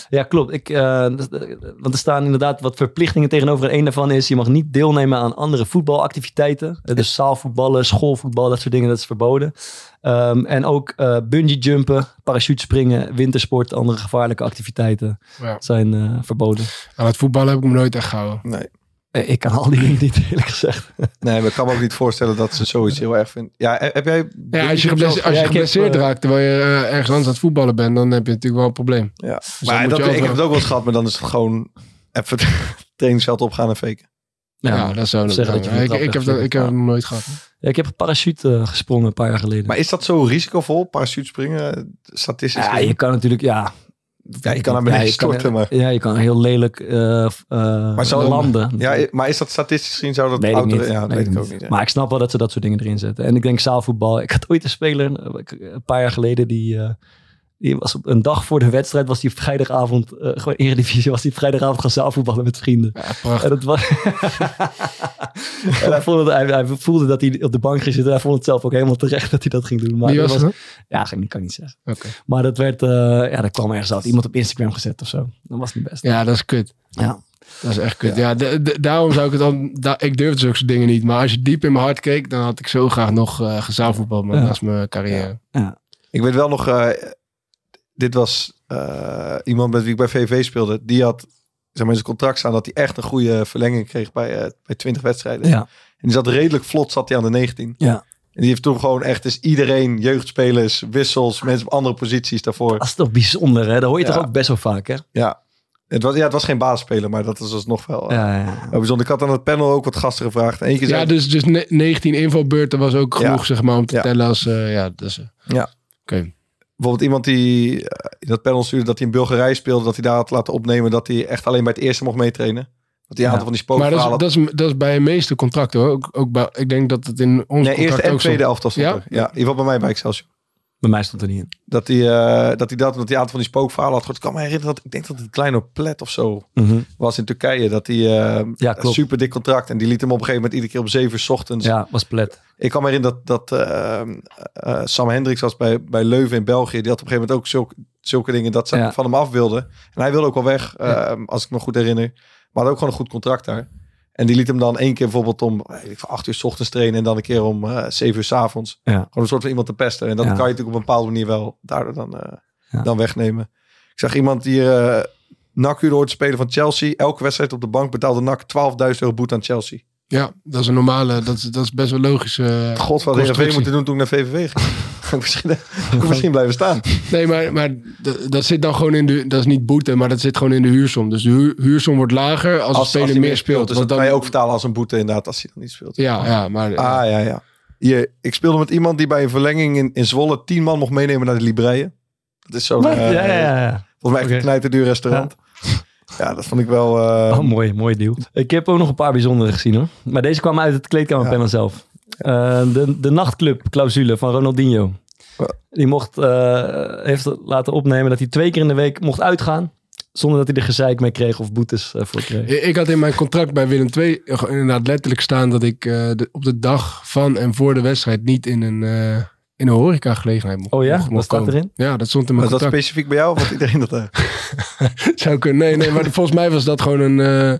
ja klopt. Ik, eh, dus, eh, want er staan inderdaad wat verplichtingen tegenover. En een daarvan is, je mag niet deelnemen aan andere voetbalactiviteiten. Dus zaalvoetballen, schoolvoetbal, dat soort dingen, dat is verboden. Ehm, en ook eh bungee jumpen, parachutespringen, wintersport, andere gevaarlijke activiteiten Ja. zijn eh, verboden. Aan het voetballen heb ik me nooit echt gehouden. Nee. Eh, Ik kan al die dingen niet, eerlijk gezegd. Nee, maar ik kan me ook niet voorstellen dat ze zoiets heel erg vindt. Ja, heb jij... Ja, als je geblesseerd, als Ja, je geblesseerd eh, raakt terwijl je eh, ergens anders aan het voetballen bent, dan heb je natuurlijk wel een probleem. Ja. dan maar dat, ik heb het ook wel eens gehad, maar dan is het gewoon even het trainingsveld opgaan en faken. Ja, dat zou zeggen dat je ik, ik, heb dat, ik heb ja. het nog nooit gehad. Ja, ik heb een parachute eh, gesprongen een paar jaar geleden. Maar is dat zo risicovol, parachutespringen, statistisch? ja, gezien? je kan natuurlijk, ja... Ja, je kan naar beneden kan- storten, maar... Ja, je kan heel lelijk eh eh, Maar zou- landen. Ja, maar is dat statistisch gezien, zou dat Weet niet. Ja, dat Weet weet ik ook niet. Maar ik snap wel dat ze dat soort dingen erin zetten. En ik denk zaalvoetbal. Ik had ooit een speler, eh, een paar jaar geleden, die, eh, Die was op een dag voor de wedstrijd, was hij vrijdagavond, eh, gewoon Eredivisie, was hij vrijdagavond gaan zaalvoetballen met vrienden. Ja, En, dat was... en hij, vond het, hij, hij voelde dat hij op de bank ging zitten. Hij vond het zelf ook helemaal terecht dat hij dat ging doen. Maar Wie dat was het? Ja, ik kan niet zeggen. Oké. Maar dat werd, eh, ja, dat kwam ergens uit. Iemand op Instagram gezet of zo. Dat was niet best. Ja, dat is kut. Ja. Dat is echt kut. Ja, de- de- daarom zou ik het dan... Da ik durfde zulke dingen niet. Maar als je diep in mijn hart keek, dan had ik zo graag nog eh gezaalvoetbal. Maar Ja. dat is mijn carrière. Ik weet wel nog, eh, dit was eh, iemand met wie ik bij VV speelde. Die had zeg maar, in zijn contract staan dat hij echt een goede verlenging kreeg bij, eh, bij 20 wedstrijden. Ja. En die zat redelijk vlot, zat hij aan de 19. Ja. En die heeft toen gewoon echt dus iedereen, jeugdspelers, wissels, mensen op andere posities daarvoor. Dat is toch bijzonder, hè? Dat hoor je Ja. toch ook best wel vaak, hè? Ja. Het was, ja, het was geen basisspeler, maar dat is alsnog wel, eh, Ja, ja. wel bijzonder. Ik had aan het panel ook wat gasten gevraagd. Eén keer zei Ja, dus, dus ne- 19 invalbeurten was ook Ja. genoeg, zeg maar, om te Ja. tellen als... eh, ja, dus, Ja. Oké. Bijvoorbeeld iemand die eh, in dat panel stuurde dat hij in Bulgarije speelde, dat hij daar had laten opnemen dat hij echt alleen bij het eerste mocht meetrainen. Dat hij een Ja. aantal van die Maar dat is, dat, is, dat is bij de meeste contracten hoor. Ook, ook bij, ik denk dat het in ons Nee, eerste contract en ook tweede elftal stond Ja? er. Ja, in ieder geval bij mij bij Excelsior. Bij mij stond er niet in. Dat hij, eh, dat hij dat, dat hij een aantal van die spookverhalen had gehoord. Ik kan me herinneren dat ik denk dat het een kleine plet of zo was in Turkije. Dat hij eh, Ja, een klopt. super dik contract en die liet hem op een gegeven moment iedere keer om zeven uur 's ochtends. Ja, was plet. Ik kan me herinneren dat, dat eh, Sam Hendricks was bij, bij Leuven in België. Die had op een gegeven moment ook zulke, zulke dingen dat ze Ja. van hem af wilden. En hij wilde ook wel weg, eh, Ja. als ik me goed herinner. Maar had ook gewoon een goed contract daar. En die liet hem dan één keer bijvoorbeeld om ik acht uur 's ochtends trainen en dan een keer om eh, zeven uur 's avonds. Ja. Gewoon een soort van iemand te pesten. En dat Ja. kan je natuurlijk op een bepaalde manier wel daardoor dan, eh, Ja. dan wegnemen. Ik zag iemand die eh NAC uur hoort spelen van Chelsea. Elke wedstrijd op de bank betaalde NAC 12.000 euro boete aan Chelsea. Ja, dat is een normale, dat is, dat is best wel logisch. eh, God, wat constructie. moeten doen toen ik naar VVV ging. Ik misschien, ik misschien blijven staan. Nee, maar, maar dat zit dan gewoon in de, dat is niet boete, maar dat zit gewoon in de huursom. Dus de huur, huursom wordt lager als, de speler hij meer speelt. Dus dat dan, kan je ook vertalen als een boete inderdaad als hij dan niet speelt. Ja, ja, maar Ah, ja, ja. Hier, ik speelde met iemand die bij een verlenging in, in Zwolle tien man mocht meenemen naar de Libreien. Dat is zo'n, Wat? eh, ja, ja, ja. volgens mij echt Oké. een knijterduur restaurant. Ja. Dat vond ik wel... eh, Oh, mooi, mooi deal. Ik heb ook nog een paar bijzondere gezien hoor. Maar deze kwam uit het kleedkamerpanel zelf. Eh, de, de nachtclub clausule van Ronaldinho. Ja. Die mocht, eh, heeft laten opnemen dat hij twee keer in de week mocht uitgaan. Zonder dat hij er gezeik mee kreeg of boetes voor kreeg. Ik had in mijn contract bij Willem II inderdaad letterlijk staan dat ik eh, de, op de dag van en voor de wedstrijd niet in een, eh in een horecagelegenheid mocht, Oh ja? mocht, Dat staat erin? Ja, dat stond in was mijn dat contract. specifiek bij jou of had iedereen dat? Zou kunnen. Nee, nee, maar volgens mij was dat gewoon een, eh,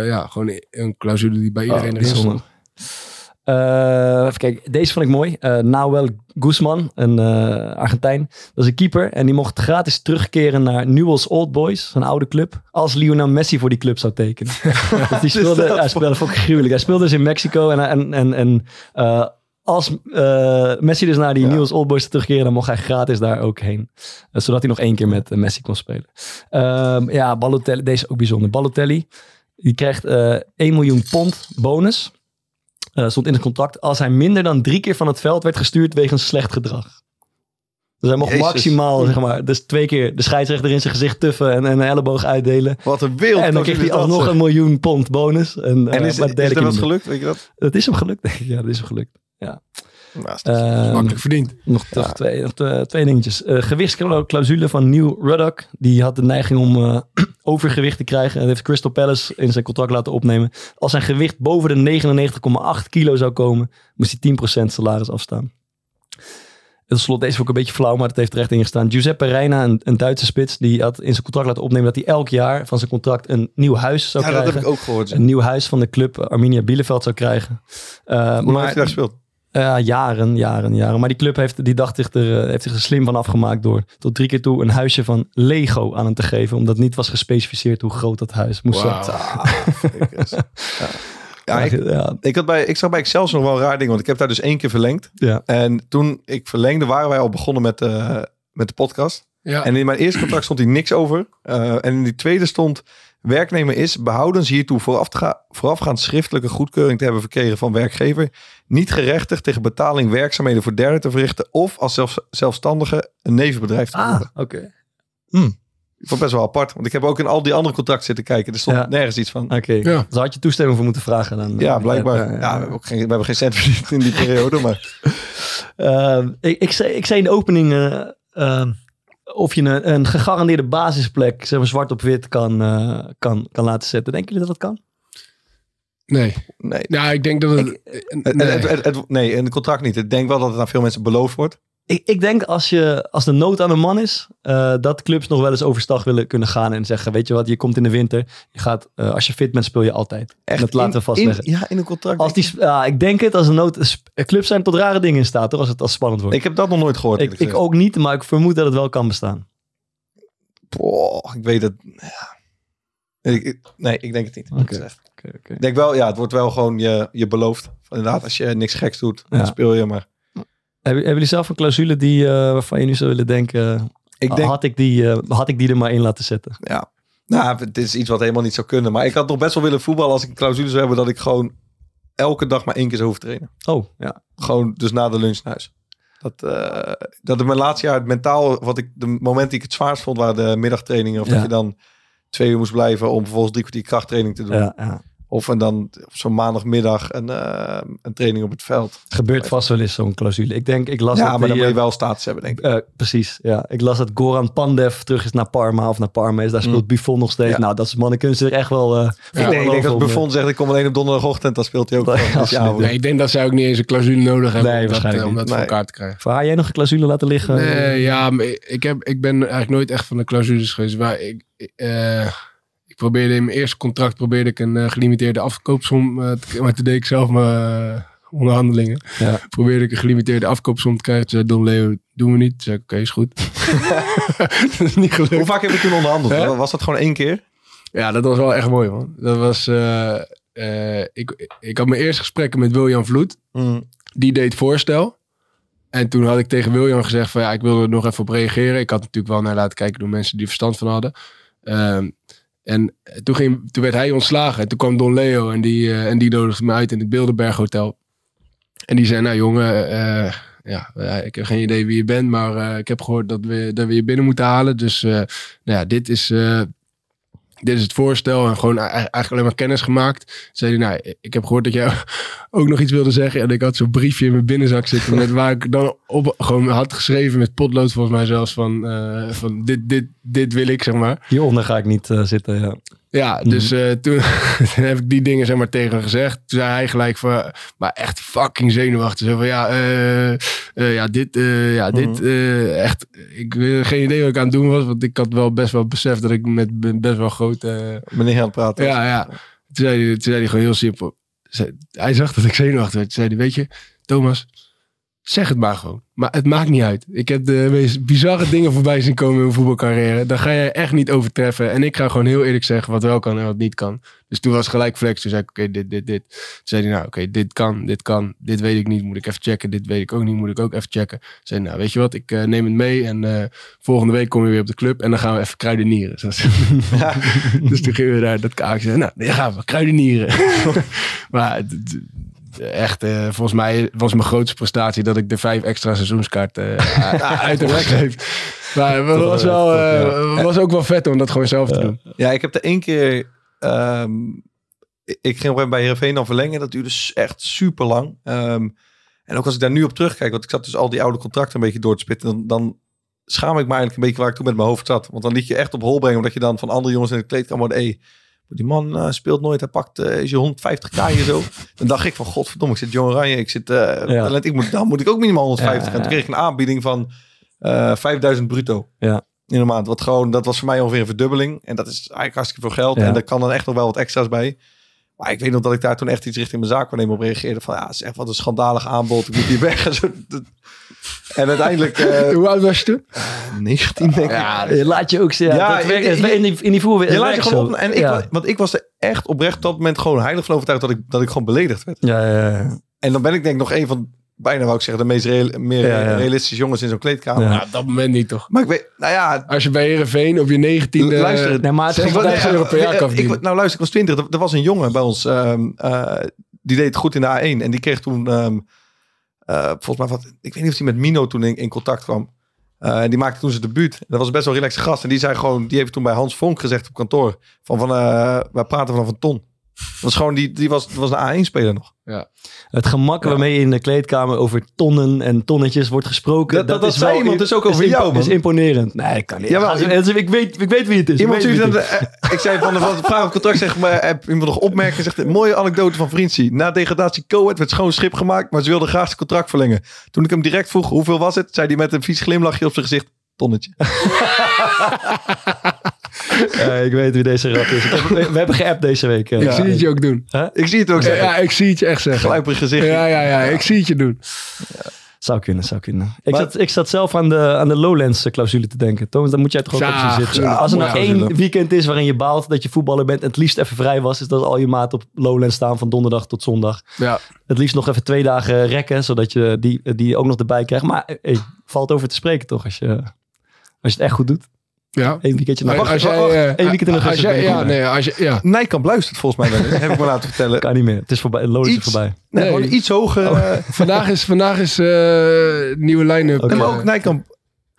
eh, ja, gewoon een clausule die bij iedereen erin bijzonder. stond. Eh, even kijken, deze vond ik mooi. Eh Nahuel Guzman, een eh, Argentijn. Dat is een keeper. En die mocht gratis terugkeren naar Newell's Old Boys, een oude club. Als Lionel Messi voor die club zou tekenen. dus die speelde, dat hij speelde vond ik gruwelijk. Hij speelde dus in Mexico. En, en, en, en eh, als eh, Messi dus naar die Ja. Newell's Old Boys terugkeren, dan mocht hij gratis daar ook heen. Eh, zodat hij nog één keer met eh, Messi kon spelen. Ehm, ja, Balotelli, deze ook bijzonder. Balotelli, die krijgt eh 1 miljoen pond bonus. Stond in het contract. Als hij minder dan drie keer van het veld werd gestuurd wegens slecht gedrag. Dus hij mocht Jezus. maximaal, zeg maar, dus twee keer de scheidsrechter in zijn gezicht tuffen en, en een elleboog uitdelen. Wat een wereld. en dan kreeg hij alsnog een miljoen pond bonus. En, En is, is meer. gelukt? Weet je dat? Dat is hem gelukt, denk ik. Ja, dat is hem gelukt. Is- Ehm, Makkelijk verdiend. nog toch twee, nog twee, twee dingetjes. Eh gewichtsclausule van Neil Ruddock. Die had de neiging om eh, overgewicht te krijgen. En dat heeft Crystal Palace in zijn contract laten opnemen. Als zijn gewicht boven de 99,8 kilo zou komen, moest hij 10% salaris afstaan. En tot slot, deze vond ik een beetje flauw, maar het heeft er echt in gestaan. Giuseppe Reina, een, een Duitse spits, die had in zijn contract laten opnemen dat hij elk jaar van zijn contract een nieuw huis zou ja, dat krijgen. heb ik ook gehoord. Een nieuw huis van de club Arminia Bielefeld zou krijgen. Eh, Hoe heeft maar hij daar gespeeld? Ja, jaren, jaren, jaren. Maar die club heeft, die dacht zich er, eh, heeft zich er slim van afgemaakt door tot drie keer toe een huisje van Lego aan hem te geven. Omdat niet was gespecificeerd hoe groot dat huis moest zijn. Ja, ik, ja, ik, had bij, ik zag bij Excelsior nog wel een raar ding, want ik heb daar dus één keer verlengd. ja. En toen ik verlengde, waren wij al begonnen met, eh, met de podcast. Ja. En in mijn eerste contract stond hier niks over. Eh, en in die tweede stond... Werknemer is behoudens hiertoe vooraf te ga, voorafgaand schriftelijke goedkeuring te hebben verkregen van werkgever. Niet gerechtigd tegen betaling werkzaamheden voor derden te verrichten. Of als zelf, zelfstandige een nevenbedrijf te Ah, voeren. oké. Ik vond het best wel apart. Want ik heb ook in al die andere contracten zitten kijken. Er stond Ja. nergens iets van. Oké. Ja. Dus had je toestemming voor moeten vragen dan? Ja, eh, blijkbaar. eh, Ja, we, hebben ook geen, we hebben geen cent verdiend in die periode. Maar Ehm, ik, ik, zei, ik zei in de opening, eh, ehm, of je een, een gegarandeerde basisplek, zeg maar zwart op wit, kan, eh, kan, kan laten zetten. Denken jullie dat dat kan? Nee. Nee. Ja, ik denk dat het... Nee. het- het- het- nee, in het contract niet. Ik denk wel dat het aan veel mensen beloofd wordt. Ik, ik denk als, je, als de nood aan de man is, eh, dat clubs nog wel eens overstag willen kunnen gaan en zeggen, weet je wat, je komt in de winter, je gaat, eh, als je fit bent, speel je altijd. Echt dat laten we vastleggen. in- ja, in een contract. als die, ja, ik denk het, als een nood, clubs zijn tot rare dingen in staat, hoor, als het als spannend wordt. ik heb dat nog nooit gehoord. Ik, ook niet, maar ik vermoed dat het wel kan bestaan. Boah, ik weet het. Ja. Ik, nee, ik denk het niet. Ik denk wel, ja, het wordt wel gewoon je, je beloofd. Inderdaad, als je niks geks doet, dan Ja. speel je maar. Hebben, hebben jullie zelf een clausule die, eh, waarvan je nu zou willen denken, Ik denk, had, ik die, eh, had ik die er maar in laten zetten? ja. Nou, het is iets wat helemaal niet zou kunnen. Maar ik had nog best wel willen voetballen als ik een clausule zou hebben dat ik gewoon elke dag maar één keer zou hoeven trainen. Oh, ja. Gewoon dus na de lunch naar huis. Dat, eh dat in mijn laatste jaar het mentaal, wat ik, de momenten die ik het zwaarst vond, waren de middagtrainingen. Of Ja. dat je dan twee uur moest blijven om vervolgens drie kwartier krachttraining te doen. ja, ja. Of en dan op zo'n maandagmiddag een, eh, een training op het veld. Gebeurt vast wel eens zo'n clausule. Ik denk, ik las ja, dat maar die, dan moet je eh, wel status hebben, denk ik. Eh, precies, ja. Ik las dat Goran Pandev terug is naar Parma of naar Parma is. Daar speelt Mm. Buffon nog steeds. Ja. Nou, dat is mannen kunnen ze er echt wel... eh nee, ik denk als Buffon zegt ik kom alleen op donderdagochtend, dan speelt hij ook Ja, als. Nee, ik denk dat zij ook niet eens een clausule nodig hebben Nee, om dat, waarschijnlijk om dat voor elkaar te krijgen. Waar jij nog een clausule laten liggen? Nee, ja, maar ik, heb, ik ben eigenlijk nooit echt van de clausules geweest. Maar ik, ik, eh, ik probeerde in mijn eerste contract probeerde ik een eh, gelimiteerde afkoopsom. eh, te, maar toen deed ik zelf mijn eh, onderhandelingen. Ja. Probeerde ik een gelimiteerde afkoopsom te krijgen. Toen zei Don Leo, doen we niet. Toen zei ik, oké, is goed. dat is niet gelukt. Hoe vaak heb je toen onderhandeld? Hè? Was dat gewoon één keer? Ja, dat was wel echt mooi, man. Dat was... eh, eh, ik, ik had mijn eerste gesprekken met William Vloed. die deed voorstel. En toen had ik tegen William gezegd van ja, ik wilde er nog even op reageren. Ik had natuurlijk wel naar laten kijken door mensen die er verstand van hadden. Ehm, en toen, ging, toen werd hij ontslagen. En toen kwam Don Leo en die, eh, en die nodigde me uit in het Bilderberg Hotel. En die zei, nou jongen, eh, ja, eh, ik heb geen idee wie je bent, maar eh, ik heb gehoord dat we, dat we je binnen moeten halen. Dus eh, nou ja, dit is, eh, dit is het voorstel. En gewoon e- eigenlijk alleen maar kennis gemaakt. Zei hij, nou, ik heb gehoord dat jij ook nog iets wilde zeggen. En ik had zo'n briefje in mijn binnenzak zitten. met waar ik dan op gewoon had geschreven met potlood volgens mij zelfs van, eh, van dit, dit, dit wil ik, zeg maar. Hieronder ga ik niet eh, zitten, ja. Ja, dus eh, toen, heb ik die dingen zeg maar tegen hem gezegd. Toen zei hij gelijk van, maar echt fucking zenuwachtig. Zo van, ja, eh, eh, ja, dit, ja, dit, eh, echt, ik geen idee wat ik aan het doen was. Want ik had wel best wel beseft dat ik met be- best wel grote... Meneer aan het praten. ja, ja. Toen zei, hij, toen zei hij gewoon heel simpel. Hij zag dat ik zenuwachtig werd. Toen zei hij, weet je, Thomas, zeg het maar gewoon. Maar het maakt niet uit. Ik heb de meest bizarre dingen voorbij zien komen in mijn voetbalcarrière. Daar ga je echt niet overtreffen. En ik ga gewoon heel eerlijk zeggen wat wel kan en wat niet kan. Dus toen was gelijk flex. Toen zei ik, oké, dit, dit, dit. Toen zei hij, nou, oké, dit kan, dit kan. Dit weet ik niet, moet ik even checken. Dit weet ik ook niet, moet ik ook even checken. Toen zei nou, weet je wat, ik eh, neem het mee. En eh, volgende week kom je weer op de club. En dan gaan we even kruidenieren. Zoals- dus toen gingen we daar dat kaakje. Nou, dan gaan we kruidenieren. maar echt, eh, volgens mij was mijn grootste prestatie dat ik de vijf extra seizoenskaarten eh, uit heb gegeven. Maar het was, wel, eh, was ook wel vet om dat gewoon zelf te doen. Ja, ik heb er één keer... ehm, ik ging bij Heerenveen dan verlengen. Dat duurde echt super lang. Ehm, en ook als ik daar nu op terugkijk, want ik zat dus al die oude contracten een beetje door te spitten, dan, dan schaam ik me eigenlijk een beetje waar ik toen met mijn hoofd zat. Want dan liet je echt op hol brengen, omdat je dan van andere jongens in de kleedkamer hoorde, hey, die man eh, speelt nooit, hij pakt eh, is je 150k hier zo. Dan dacht ik van, godverdomme, ik zit John Oranje, ik zit eh, Ja. ik moet, dan moet ik ook minimaal 150. Ja, En toen kreeg ik een aanbieding van eh 5000 bruto Ja. in een maand. Wat gewoon, dat was voor mij ongeveer een verdubbeling. En dat is eigenlijk hartstikke veel geld. En daar kan dan echt nog wel wat extra's bij. Maar ik weet nog dat ik daar toen echt iets richting mijn zaakwaarnemer op reageerde. Van ja, het is echt wat een schandalig aanbod. Ik moet hier weg. En, zo. Dat- en uiteindelijk eh, Hoe oud was je toen? 19 denk ik. Ja, Je laat je ook zien. Ja, Ja, dat werkt- je- het werkt in die, in die Je laat je gewoon op. En ik, ja. want ik was er echt oprecht op dat moment gewoon heilig van overtuigd dat ik, dat ik gewoon beledigd werd. Ja, ja, ja. En dan ben ik denk ik nog een van, bijna wou ik zeggen, de meest real- meer Ja, ja. realistische jongens in zo'n kleedkamer. Ja. Nou, op dat moment niet toch? Maar ik weet, nou ja, Als je bij Heerenveen op je negentiende... Luister, Nee, maar het Ik is was- 600 euro per jaar kan ik, verdienen. nou luister, ik was 20. Er, er was een jongen bij ons. ehm, eh, die deed het goed in de A1. En die kreeg toen... ehm, eh, volgens mij, wat, ik weet niet of hij met Mino toen in, in contact kwam. Eh, en die maakte toen zijn debuut. En dat was best wel een relaxed gast. En die zei gewoon... Die heeft toen bij Hans Vonk gezegd op kantoor. Van, van eh, wij praten vanaf een ton. Dat was gewoon... Die, die was, was een A1-speler nog. Ja. Het gemak waarmee in de kleedkamer over tonnen en tonnetjes wordt gesproken. Dat- dat- dat is zei wel iemand dus ook over is jou, man. is imponerend. Nee, ik kan niet. Ja, maar- ze- ik, weet, ik weet wie het is. Iemand ik eh, ik zei van de vraag op contract, zeg maar, heb iemand nog opmerkingen? Zegt, een mooie anekdote van Vriendsie. Na degradatie Coët werd schoon schip gemaakt, maar ze wilden graag zijn contract verlengen. Toen ik hem direct vroeg, hoeveel was het? Zei hij met een vies glimlachje op zijn gezicht, tonnetje. Eh, ik weet wie deze rat is. Heb- we, we hebben geappt deze week. eh. Ik zie het je ook doen. Ik zie het ook Ja, zeggen. ja, ik zie het je echt zeggen. Gluiperig gezicht. Ja, ja, ja, ik zie het je doen. Zou kunnen, zou kunnen. Ik, Maar- zat, ik zat zelf aan de, aan de Lowlands-clausule te denken. Thomas, dan moet jij toch ook Ja, op je zitten. ja, Als er nou mooie één weekend is waarin je baalt dat je voetballer bent en het liefst even vrij was, is dat al je maat op Lowlands staan van donderdag tot zondag. Ja. Het liefst nog even twee dagen rekken, zodat je die, die ook nog erbij krijgt. Maar eh, hey, valt over te spreken toch, als je, als je het echt goed doet. Ja. Eén weekendje Maar nog. als wacht, jij, wacht, eh, één weekend in als augustus jij- ben ik ja, nee, als je, ja. Nijkamp luistert volgens mij wel heb ik me laten vertellen. Kan niet meer. Het is voorbij. Lowlands is Iets- voorbij. Nee, Nee. gewoon iets hoger. eh, Vandaag is, vandaag is eh, nieuwe line-up. En ook Nijkamp.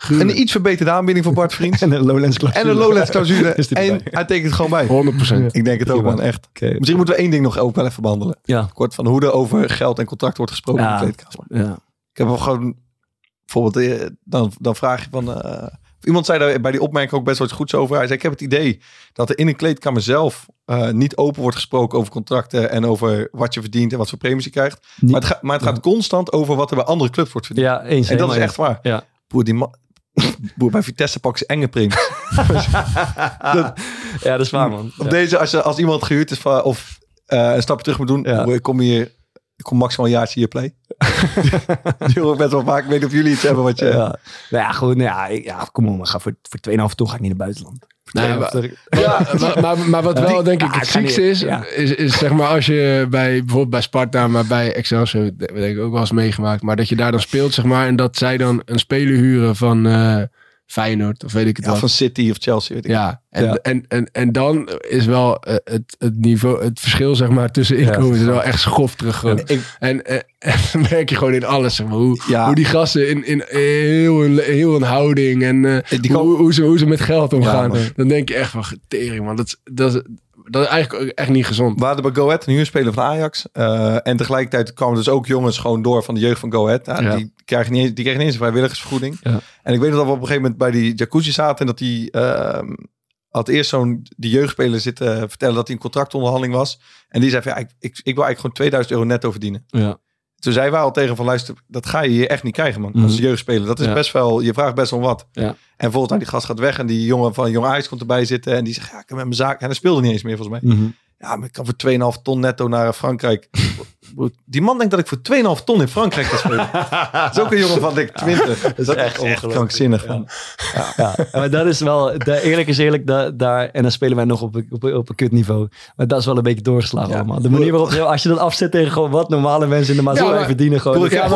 Een iets verbeterde aanbieding voor Bart Vriends. En een Lowlands clausule. En een Lowlands clausule. En hij tekent gewoon bij. 100%. Ik denk het ook, man. Echt. Oké. Misschien moeten we één ding nog ook wel even behandelen. Ja. Kort van hoe er over geld en contract wordt gesproken Ja. in de kleedkamer. ja. Ik heb wel gewoon, bijvoorbeeld, dan, dan vraag je van... eh, iemand zei daar bij die opmerking ook best wel iets goeds over. Hij zei, ik heb het idee dat er in een kleedkamer zelf eh, niet open wordt gesproken over contracten en over wat je verdient en wat voor premies je krijgt. Niet- Maar het, gaat maar het gaat constant over wat er bij andere clubs wordt verdiend. Ja, eens. en dat is echt waar. Ja. Boer, die. Boer, bij Vitesse pakken ze enge premies. Ja, dat is waar, man. Op Ja. deze, als, je, als iemand gehuurd is van, of eh, een stapje terug moet doen, Ja. kom hier... Ik kom maximaal een jaartje hier play. Ik best wel vaak. Ik weet niet of jullie iets hebben wat je... Ja. Nou ja, goed. Nou ja, ik- ja, kom op, maar ga voor, voor 2,5 ton ga ik niet naar buitenland. Nee, 2,5 Ja, maar, maar, maar wat wel denk ik Ja, het ziekste is, Ja. is, is zeg maar als je bij bijvoorbeeld bij Sparta, maar bij Excelsior, dat heb ik ook wel eens meegemaakt, maar dat je daar dan speelt zeg maar en dat zij dan een speler huren van eh, Feyenoord of weet ik het Ja, van City of Chelsea, weet ik. Ja, en, Ja. En, en, en dan is wel eh, het, het niveau, het verschil zeg maar tussen Ja. inkomen is wel echt schofterig. Ik, En, en, en dan merk je gewoon in alles, zeg maar, hoe, hoe die gasten in, in heel, hun, heel hun houding en eh, Die hoe, hoe, ze, hoe ze met geld omgaan. dan denk je echt van, tering man, dat, is- dat, is, dat is eigenlijk echt niet gezond. we hadden bij Go Ahead een huurspeler van Ajax. eh, en tegelijkertijd kwamen dus ook jongens gewoon door van de jeugd van Go Ahead. Ja. Die, krijgen niet die kregen niet eens een vrijwilligersvergoeding. Ja. En ik weet dat we op een gegeven moment bij die jacuzzi zaten. En dat die ehm, had eerst zo'n die jeugdspeler zitten vertellen dat hij een contractonderhandeling was. En die zei van ja, ik, ik, ik wil eigenlijk gewoon 2000 euro netto verdienen. Ja. Toen zei wij al tegen van luister, dat ga je hier echt niet krijgen man. Mhm. Als jeugdspeler. Dat is Ja. best wel, je vraagt best wel wat. Ja. En volgens mij die gast gaat weg en die jongen van Jong Ajax komt erbij zitten. En die zegt ja, ik heb met mijn zaak. En hij speelde niet eens meer volgens mij. Mhm. Ja, maar ik kan voor 2,5 ton netto naar Frankrijk. Die man denkt dat ik voor 2,5 ton in Frankrijk ga spelen. dat is ook een jongen van denk ik 20. Dat is echt echt, krankzinnig. man. Ja, maar dat is wel, de, eerlijk is eerlijk, da- daar, en dan spelen wij nog op, een- op, een- op een kutniveau. Maar dat is wel een beetje doorgeslagen Ja. allemaal. De manier waarop, je- als je dat afzet tegen gewoon wat normale mensen in de maatschappij verdienen. Gewoon, ik Ja,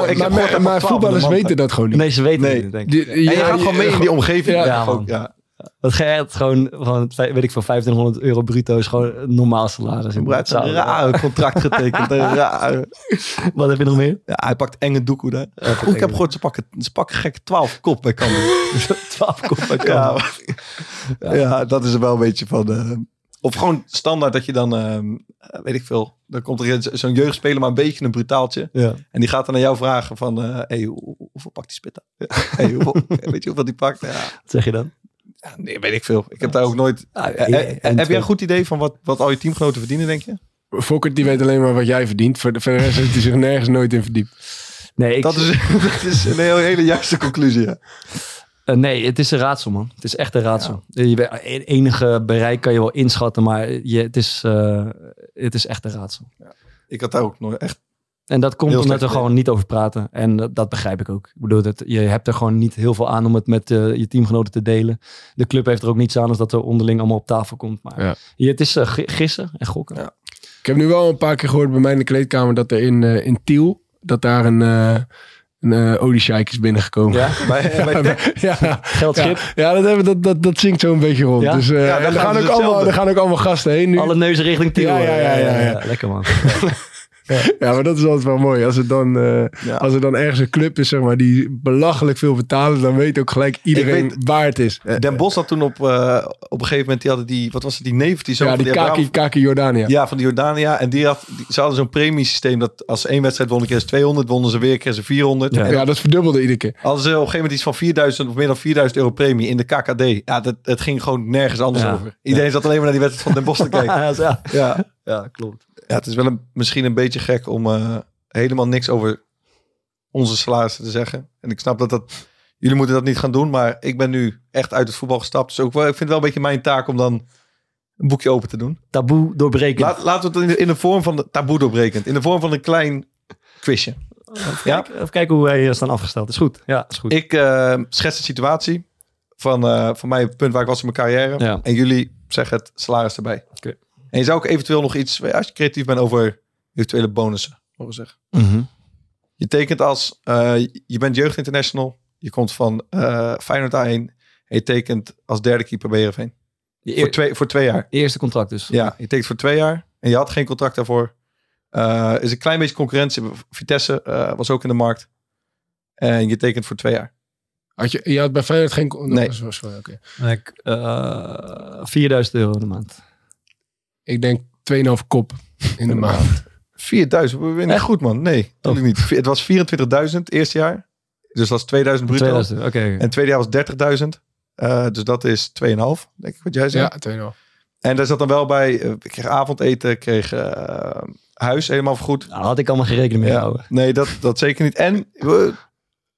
maar, ik voetballers weten dat gewoon niet. nee, ze weten Nee. het niet, denk ik. Die- En je gaat je- gewoon mee in die omgeving. Ja, Ja, ja. Dat ga echt gewoon van, weet ik veel, 2500 euro bruto is gewoon een normaal salaris. Hij heeft een raar contract getekend. Raar. Wat heb je nog meer? Ja, hij pakt enge doekoe daar. Ik heb gehoord, ze pakken, ze pakken gek 12 kop bij Cambuur. 12 kop bij ja, Cambuur. ja. dat is er wel een beetje van. eh, of gewoon standaard dat je dan, ehm, eh, weet ik veel, dan komt er zo- zo'n jeugdspeler, maar een beetje een brutaaltje. Ja. En die gaat dan aan jou vragen van, eh hey, hoe- hoe- hoeveel pakt die spit dan? hey, hoeveel, weet je hoeveel die pakt? Ja, Wat zeg je dan? Ja, nee, weet ik veel. Ik heb daar ook nooit... Ah, Eh, ja, eh, en heb jij een goed idee van wat, wat al je teamgenoten verdienen, denk je? Fokker die weet alleen maar wat jij verdient. Voor de verder heeft hij zich nergens nooit in verdiept. Nee, ik, Dat is, dat is een heel, hele juiste conclusie. Ja. Eh, nee, het is een raadsel, man. Het is echt een raadsel. Je, be- e- enige bereik kan je wel inschatten, maar je, het, is, eh, het is echt een raadsel. Ik had daar ook nooit echt... En dat komt Heel omdat we gewoon niet over praten. En dat, dat begrijp ik ook. Ik bedoel, dat, je hebt er gewoon niet heel veel aan om het met eh, je teamgenoten te delen. De club heeft er ook niets aan als dat er onderling allemaal op tafel komt. Maar Ja. je, het is eh, gi- gissen en gokken. Ja. Ik heb nu wel een paar keer gehoord bij mij in de kleedkamer dat er in, eh, in Tiel, dat daar een, eh een eh oliesjeik is binnengekomen. Ja? Bij, bij Tech- ja. Geldschip. Ja, ja dat, hebben, dat, dat, dat zingt zo'n beetje rond. Ja? Dus, eh, Ja, en daar er, gaan gaan ze ook allemaal, er gaan ook allemaal gasten heen nu. Alle neuzen richting Tiel. Ja, ja, ja, ja, ja. Lekker man. Ja, maar dat is altijd wel mooi. Als, het dan, eh, Ja. als er dan ergens een club is zeg maar, die belachelijk veel betalen, dan weet ook gelijk iedereen weet- waar het is. Eh, Den Bos had toen op, eh, op een gegeven moment, die hadden die, wat was het, die neef, die zo ja, die Kaki, Kaki Jordania. Ja, van de Jordania. En die had, die, ze hadden zo'n premiesysteem dat als één wedstrijd wonnen, kregen ze 200, wonnen ze weer, kregen ze 400. Ja. Dat verdubbelde iedere keer. hadden ze op een gegeven moment iets van 4000 of meer dan 4000 euro premie in de KKD. Ja, dat, het ging gewoon nergens anders over. Iedereen zat alleen maar naar die wedstrijd van Den Bosch te kijken. Ja, ja, klopt. Ja het is wel een, misschien een beetje gek om eh, helemaal niks over onze salarissen te zeggen. En ik snap dat dat... Jullie moeten dat niet gaan doen, maar ik ben nu echt uit het voetbal gestapt. Dus ook wel, ik vind het wel een beetje mijn taak om dan een boekje open te doen. Taboe doorbreken. Laat, laten we het in de, in de vorm van de taboe doorbrekend. In de vorm van een klein quizje. Ja, Kijk, even kijken hoe wij eh, staan afgesteld. Is goed. Ja, is goed. ik eh, schets de situatie van, eh, van mij het punt waar ik was in mijn carrière. Ja. En jullie zeggen het salaris erbij. Oké. En je zou ook eventueel nog iets, als je creatief bent, over eventuele bonussen mogen zeggen. Mhm. Je tekent als, eh, je bent jeugd international. Je komt van eh Feyenoord A1. En je tekent als derde keeper bij Heerenveen. Je Voor twee, voor twee jaar. eerste contract dus. Ja, je tekent voor twee jaar. En je had geen contract daarvoor. Eh is een klein beetje concurrentie. Vitesse eh, was ook in de markt. En je tekent voor twee jaar. Had je, je had bij Feyenoord geen... Nee. Sorry, sorry, oké. Ik, eh, 4000 euro de maand. Ik denk 2,5 kop in de maand. 4000, we winnen Echt? goed man. Nee, natuurlijk niet. Het was 24.000 eerste jaar. Dus dat is 2000 bruto. 2000, oké. En het tweede jaar was 30.000. Eh, dus dat is 2,5, denk ik wat jij zei. Ja, 2,5. En daar zat dan wel bij, eh, ik kreeg avondeten, ik kreeg eh, huis helemaal vergoed. Nou, had ik allemaal geen rekening mee Ja, gehouden. nee, dat, dat zeker niet. En we,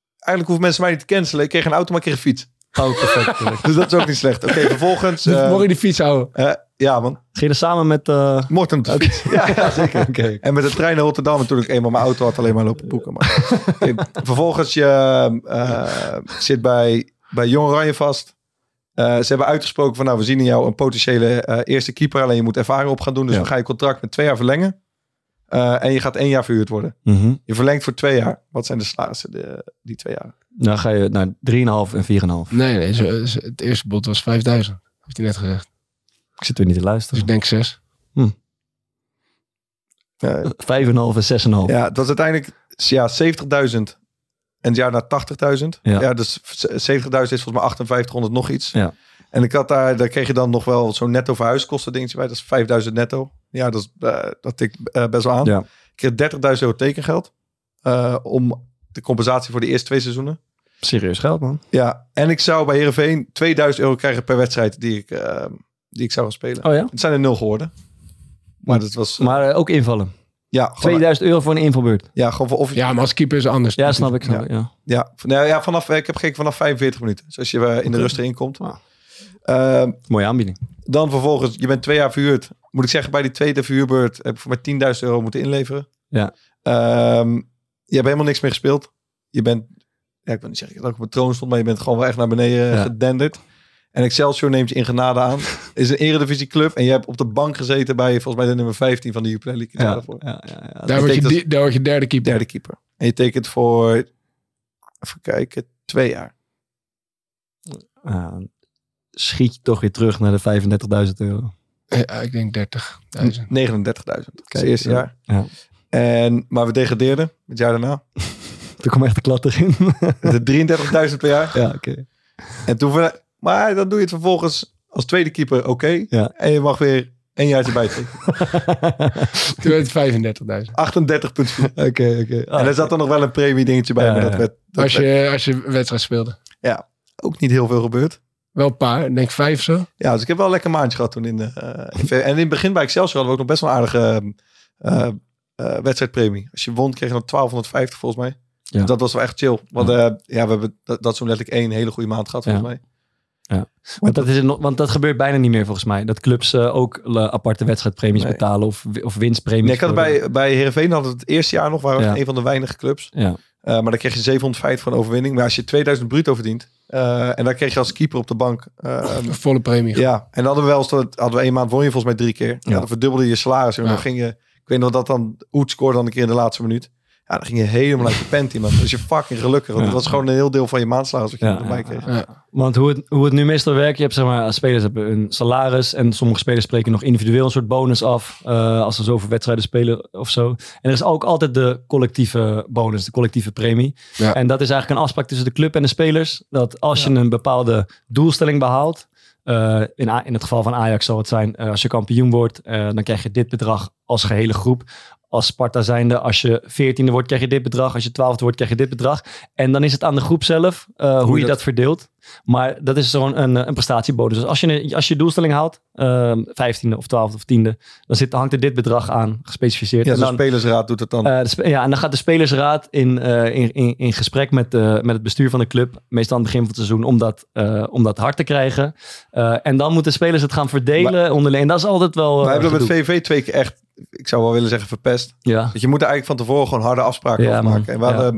eigenlijk hoeven mensen mij niet te cancelen. Ik kreeg een auto, maar ik kreeg een fiets. Oh, perfect. Dus dat is ook niet slecht. Oké, vervolgens... Dus eh, mocht je die fiets houden? eh, ja man, Ging je er samen met... eh, Morten op de fiets. Ja, ja, zeker. Oké. En met de trein naar Rotterdam natuurlijk eenmaal. Mijn auto had alleen maar lopen boeken. Maar. Vervolgens je eh, zit bij, bij Jong Oranje vast. Eh, ze hebben uitgesproken van nou, we zien in jou een potentiële eh, eerste keeper. Alleen je moet ervaring op gaan doen. Dus Ja. we gaan je contract met twee jaar verlengen. Eh, en je gaat één jaar verhuurd worden. mhm. Je verlengt voor twee jaar. Wat zijn de salarissen de, die twee jaar? Dan ga je naar 3,5 en 4,5. Nee, nee. zo- zo- het eerste bod was 5000. Heeft hij net gezegd. Ik zit weer niet te Dus luisteren. ik denk 6. Eh, 5,5 en 6,5. ja, dat is uiteindelijk ja, 70.000. En het jaar naar 80.000. Ja. Ja. dus 70.000 is volgens mij 5800 nog iets. Ja. En ik had daar, daar kreeg je dan nog wel zo'n netto verhuiskosten dingetje bij. Dat is 5000 netto. Ja, dat, is, eh, dat tikt eh, best wel aan. Ja. Ik kreeg 30.000 euro tekengeld. eh, om de compensatie voor de eerste twee seizoenen. Serieus geld, man. Ja, en ik zou bij Heerenveen 2000 euro krijgen per wedstrijd die ik, eh, die ik zou gaan spelen. Oh ja? Het zijn er nul geworden. Maar dat was... Maar eh, ook invallen. ja, gewoon, 2000 euro voor een invalbeurt. ja, gewoon voor of, Ja, maar als keeper is het anders. Ja, snap ik. Snap Ja. ik ja. Nou ja, vanaf, ik heb gekeken vanaf 45 minuten. Dus als je eh, in de rust erin komt. Ah. Ehm, Mooie aanbieding. dan vervolgens, je bent twee jaar verhuurd. Moet ik zeggen, bij die tweede verhuurbeurt heb ik voor mij 10.000 euro moeten inleveren. Ja. Ehm, je hebt helemaal niks meer gespeeld. Je bent, ja, ik wil niet zeggen dat ik op mijn troon stond, maar je bent gewoon wel echt naar beneden Ja. gedenderd. En Excelsior neemt je in genade aan. Is een eredivisieclub en je hebt op de bank gezeten bij volgens mij de nummer 15 van de Jupiler League. Ja. Ja, Daarvoor. ja, ja, ja. Daar word, je, die- daar word je derde keeper. Derde keeper. En je tekent voor, even kijken, twee jaar. Ja, schiet je toch weer terug naar de 35.000 euro. Ja, ik denk 30.000. 39.000. Het eerste ja. jaar. Ja. En, maar we degradeerden het jaar daarna. Toen kwam echt de klad erin. De 33.000 per jaar. ja, oké. En toen, maar dan doe je het vervolgens als tweede keeper oké. Ja. En je mag weer een jaartje bijtekenen. Toen werd het 35.000. 38,4. Oké, oké. en er zat dan nog wel een premie dingetje bij. Ja, maar dat ja. werd, dat Als werd je, als je wedstrijd speelde. ook niet heel veel gebeurd. Wel een paar, ik denk vijf zo. Ja, dus ik heb wel een lekker maandje gehad toen in de... eh, in- en in het begin bij Excelsior hadden we ook nog best wel een aardige eh, eh, wedstrijdpremie. Als je won kreeg je dan 1250 volgens mij. Ja. Dus dat was wel echt chill. Want eh, ja, we hebben dat, dat zo'n letterlijk één hele goede maand gehad volgens Ja. mij. Want dat, is want dat gebeurt bijna niet meer volgens mij. Dat clubs eh, ook aparte wedstrijdpremies Nee. betalen of, of winstpremies. Nee, ik had de- bij, bij Heerenveen hadden we het eerste jaar nog, waren we Ja. een van de weinige clubs. Ja, Eh, maar dan kreeg je 750 van overwinning. Maar als je 2000 bruto verdient, eh, en dan kreeg je als keeper op de bank. eh, Een volle premie. ja, en dan hadden we wel eens, dat hadden we één maand won je volgens mij drie keer. Ja. Ja. dan verdubbelde je salaris. En Ja. dan ging je, ik weet nog dat dan Oet scoorde dan een keer in de laatste minuut. Ja, dan ging je helemaal uit je panty, man. Dus je fucking gelukkig. Want Ja. het was gewoon een heel deel van je maandslagen wat je Ja, erbij kreeg. Ja. Want hoe het, hoe het nu meestal werkt, je hebt zeg maar, spelers hebben een salaris en sommige spelers spreken nog individueel een soort bonus af eh, als ze zoveel wedstrijden spelen of zo. En er is ook altijd de collectieve bonus, de collectieve premie. Ja. En dat is eigenlijk een afspraak tussen de club en de spelers, dat als je een bepaalde doelstelling behaalt, eh, in, in het geval van Ajax zal het zijn, eh, als je kampioen wordt, eh, dan krijg je dit bedrag als gehele groep. Als Sparta zijnde, als je veertiende wordt, krijg je dit bedrag. Als je twaalfde wordt, krijg je dit bedrag. En dan is het aan de groep zelf eh, hoe, je dat, verdeelt. Maar dat is gewoon een, een prestatiebonus. Dus als je, als je doelstelling haalt, ehm, vijftiende of twaalfde of tiende, dan zit, hangt er dit bedrag aan, gespecificeerd. Ja, En zo'n dan, spelersraad doet het dan. eh, de ja, en dan gaat de spelersraad in, eh, in, in, in gesprek met, met het bestuur van de club. Meestal aan het begin van het seizoen om dat, om dat hard te krijgen. En dan moeten spelers het gaan verdelen onderling. En dat is altijd wel. Wij hebben met. VV twee keer echt, ik zou wel willen zeggen, verpest. Ja, Want je moet er eigenlijk van tevoren gewoon harde afspraken Ja, over maken. En we Ja.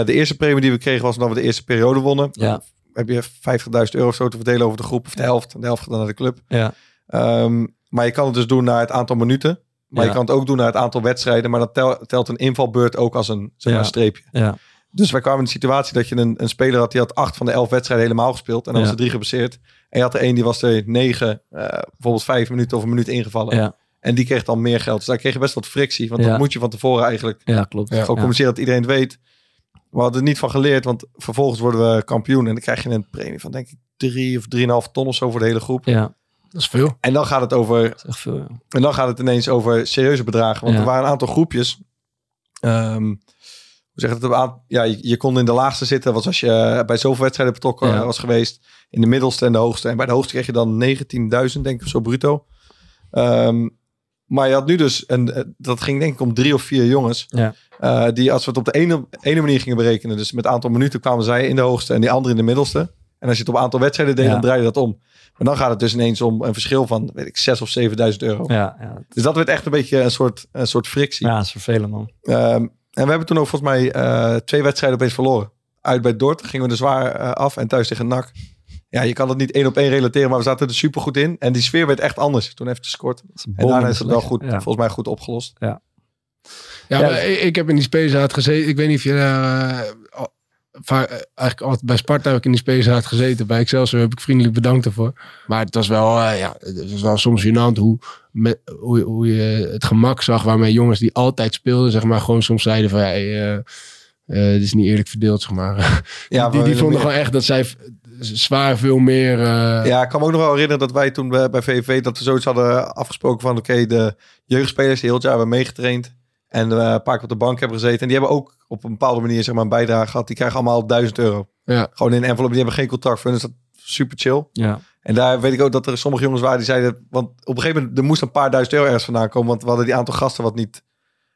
eh, de eerste premie die we kregen was omdat we de eerste periode wonnen. Ja. Heb je 50.000 euro of zo te verdelen over de groep. Of de helft. En de helft gaat naar de club. ja, Ehm, maar je kan het dus doen naar het aantal minuten. Maar je kan het ook doen naar het aantal wedstrijden. Maar dat tel- telt een invalbeurt ook als een, zeg maar, streepje. ja, Dus wij kwamen in de situatie dat je een, een speler had... die had acht van de elf wedstrijden helemaal gespeeld. En dan was er drie geblesseerd. En je had er één die was er negen, eh, bijvoorbeeld vijf minuten of een minuut ingevallen. ja, En die kreeg dan meer geld. Dus daar kreeg je best wat frictie. Want Ja. dat moet je van tevoren eigenlijk ja, klopt. Ja. gewoon Ja. communiceren dat iedereen het weet. We hadden er niet van geleerd, want vervolgens worden we kampioen. En dan krijg je een premie van denk ik drie of drieënhalf ton of zo voor de hele groep. Ja, Dat is veel. En dan gaat het over dat is echt veel. Ja. En dan gaat het ineens over serieuze bedragen. Want Ja. er waren een aantal groepjes. Ehm, hoe zeg je dat? Een aantal- Ja, je, je kon in de laagste zitten. Was als je bij zoveel wedstrijden betrokken Ja. was geweest. In de middelste en de hoogste. En bij de hoogste kreeg je dan 19.000, denk ik, of zo bruto. Ehm, maar je had nu dus, en eh, dat ging denk ik om drie of vier jongens. Ja. eh, die als we het op de ene, ene manier gingen berekenen. Dus met aantal minuten kwamen zij in de hoogste en die andere in de middelste. En als je het op aantal wedstrijden deed, Ja. dan draai je dat om. Maar dan gaat het dus ineens om een verschil van, weet ik, 6 of 7.000 euro. Ja, ja. Dus dat werd echt een beetje een soort, een soort frictie. ja, dat is vervelend man. Ehm, en we hebben toen ook volgens mij eh, twee wedstrijden opeens verloren. Uit bij Dort gingen we er zwaar af en thuis tegen NAC. Ja, je kan het niet één op één relateren, maar we zaten er super goed in. En die sfeer werd echt anders toen even gescoord. Dat is een En daarna is het wel goed, Ja. volgens mij goed opgelost. Ja, Ja, maar ik, ik heb in die spelersraad gezeten. Ik weet niet of je daar... eh, eh, eigenlijk altijd bij Sparta heb ik in die spelersraad gezeten. Bij Excelsior heb ik vriendelijk bedankt ervoor. Maar het was wel, eh, ja, het was wel soms gênant hoe, met, hoe, hoe je het gemak zag waarmee jongens die altijd speelden, zeg maar, gewoon soms zeiden van, ja, hey, eh, eh, dit is niet eerlijk verdeeld, zeg maar. Ja, die, die vonden meer. gewoon echt dat zij zwaar veel meer... eh, Ja, ik kan me ook nog wel herinneren dat wij toen bij, bij VVV dat we zoiets hadden afgesproken van oké, de jeugdspelers die heel het jaar hebben meegetraind en eh, een paar keer op de bank hebben gezeten. En die hebben ook op een bepaalde manier zeg maar een bijdrage gehad. Die krijgen allemaal 1000 euro. Ja. Gewoon in een envelop. Die hebben geen contact voor. Dus dat is super chill. Ja. En daar weet ik ook dat er sommige jongens waren die zeiden... Want op een gegeven moment, er moest een paar duizend euro ergens vandaan komen. Want we hadden die aantal gasten wat niet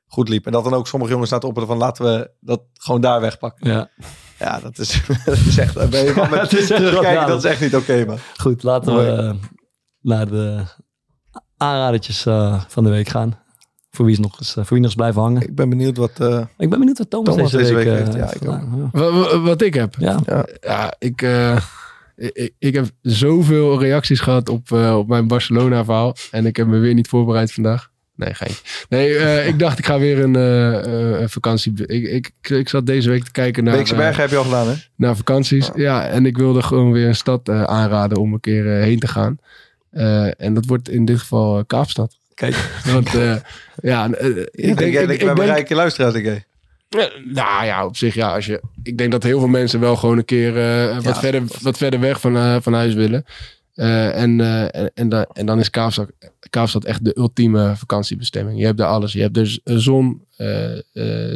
goed liep. En dat dan ook sommige jongens zaten op van laten we dat gewoon daar wegpakken. ja. Ja, dat is, dat is echt... daar Ben je van met terugkijken, wat dat is echt niet oké, man. Goed, laten Mooi. we naar de aanradertjes eh, van de week gaan. Voor wie is nog eens, eh, voor wie nog eens blijven hangen. Ik ben benieuwd wat... eh, Ik ben benieuwd wat Thomas, Thomas deze, deze week, week heeft. Ja, ik Wat ik heb. Ja. Ja, ik, eh, ik, ik heb zoveel reacties gehad op, eh, op mijn Barcelona verhaal. En ik heb me weer niet voorbereid vandaag. Nee, geen. Nee, eh, ik dacht ik ga weer een, eh, eh, vakantie. Ik, ik, ik zat deze week te kijken naar, Beekse Bergen heb je al gedaan, hè? naar vakanties. Ja, en ik wilde gewoon weer een stad aanraden om een keer heen te gaan. En dat wordt in dit geval Kaapstad. Kijk, Want ja, ik denk, jij ik, ik denk, rijke luisteraars, ik. Nou ja, op zich ja. Als je, ik denk dat heel veel mensen wel gewoon een keer wat, Ja, verder, wat verder weg van, van huis willen. Eh, en, eh, en, en, da- en dan is Kaapstad, Kaapstad echt de ultieme vakantiebestemming. Je hebt daar alles. Je hebt dus zon, eh,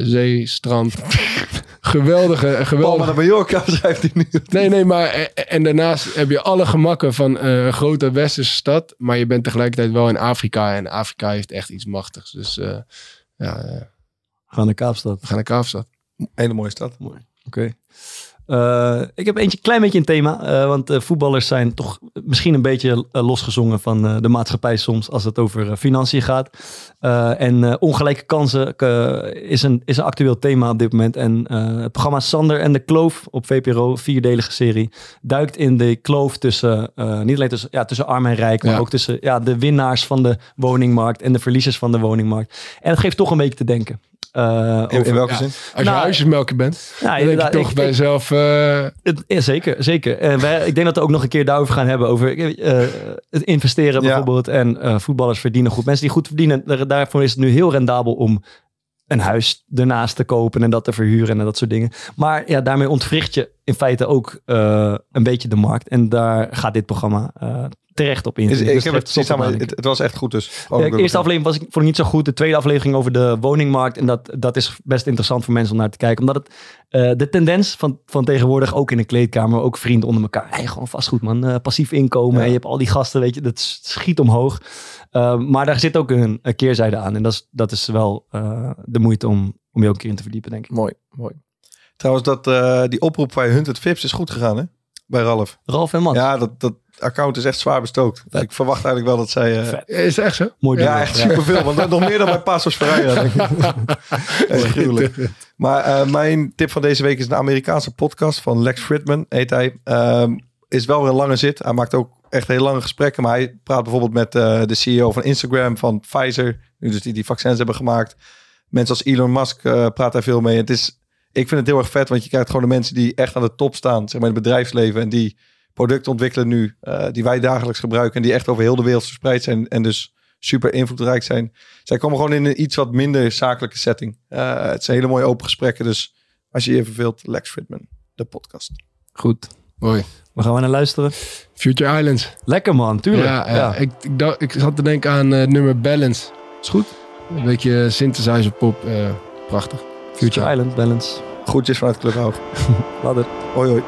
zee, strand. geweldige, Palma geweldige. de Mallorca schrijft hij nu. Nee, nee, maar en daarnaast heb je alle gemakken van eh, een grote westerse stad. Maar je bent tegelijkertijd wel in Afrika. En Afrika heeft echt iets machtigs. Dus eh, ja, We gaan naar Kaapstad. we gaan naar Kaapstad. Hele mooie stad. Mooi. Oké. Eh, ik heb eentje klein beetje een thema, eh, want eh, voetballers zijn toch misschien een beetje losgezongen van de maatschappij soms als het over financiën gaat. En ongelijke kansen is, een, is een actueel thema op dit moment. En het programma Sander en de Kloof op VPRO, vierdelige serie, duikt in de kloof tussen, niet alleen tussen, ja, tussen arm en rijk, maar Ja. ook tussen ja, de winnaars van de woningmarkt en de verliezers van de woningmarkt. En het geeft toch een beetje te denken. Eh, In, welke ja. zin? Als je Nou, huisjesmelker bent, Ja, dan denk je toch ik- bij jezelf... eh, Het- ja, zeker, zeker. En wij, ik denk dat we ook nog een keer daarover gaan hebben. Over eh, het investeren Ja. bijvoorbeeld. En eh, voetballers verdienen goed. Mensen die goed verdienen, daar- daarvoor is het nu heel rendabel om een huis ernaast te kopen en dat te verhuren en dat soort dingen. Maar ja, daarmee ontwricht je in feite ook eh, een beetje de markt. En daar gaat dit programma eh, terecht op in. Dus ik het heb het het, het was echt goed dus. ja, de eerste aflevering was ik, vond ik niet zo goed. De tweede aflevering over de woningmarkt. En dat, dat is best interessant voor mensen om naar te kijken. Omdat het eh, de tendens van, van tegenwoordig, ook in de kleedkamer, ook vrienden onder elkaar. Hey, gewoon vastgoed man, passief inkomen. Ja. En je hebt al die gasten, weet je, dat schiet omhoog. Eh, maar daar zit ook een, een keerzijde aan. En dat is, dat is wel eh, de moeite om, om je ook een keer in te verdiepen, denk ik. Mooi, mooi. Trouwens, dat, eh, die oproep bij Hunted Vips is goed gegaan, hè? Bij Ralf. Ralf en Mats. Ja, dat, dat account is echt zwaar bestookt. Vet. Ik verwacht eigenlijk wel dat zij... eh, Vet. is het echt zo? Mooi ja, echt superveel. Want nog meer dan bij Passos Ferreira. echt gruwelijk. Maar eh, mijn tip van deze week is een Amerikaanse podcast van Lex Fridman, heet hij. Ehm, is wel weer een lange zit. Hij maakt ook echt heel lange gesprekken. Maar hij praat bijvoorbeeld met eh, de CEO van Instagram, van Pfizer. Nu dus die die vaccins hebben gemaakt. Mensen als Elon Musk eh, praat daar veel mee. Het is, ik vind het heel erg vet, want je krijgt gewoon de mensen die echt aan de top staan, zeg maar in het bedrijfsleven. En die producten ontwikkelen nu, eh, die wij dagelijks gebruiken. En die echt over heel de wereld verspreid zijn. En dus super invloedrijk zijn. Zij komen gewoon in een iets wat minder zakelijke setting. Het zijn hele mooie open gesprekken. Dus als je je verveelt, Lex Fridman, de podcast. Goed. Mooi. Waar gaan we naar luisteren? Future Islands. Lekker man, tuurlijk. Ja, ja. Ik, ik, dacht, ik zat te denken aan eh, het nummer Balance. Is goed. Een beetje synthesizer pop. eh, prachtig. Future Island, Balance. Groetjes vanuit Clubhouse. Laat het. Hoi hoi.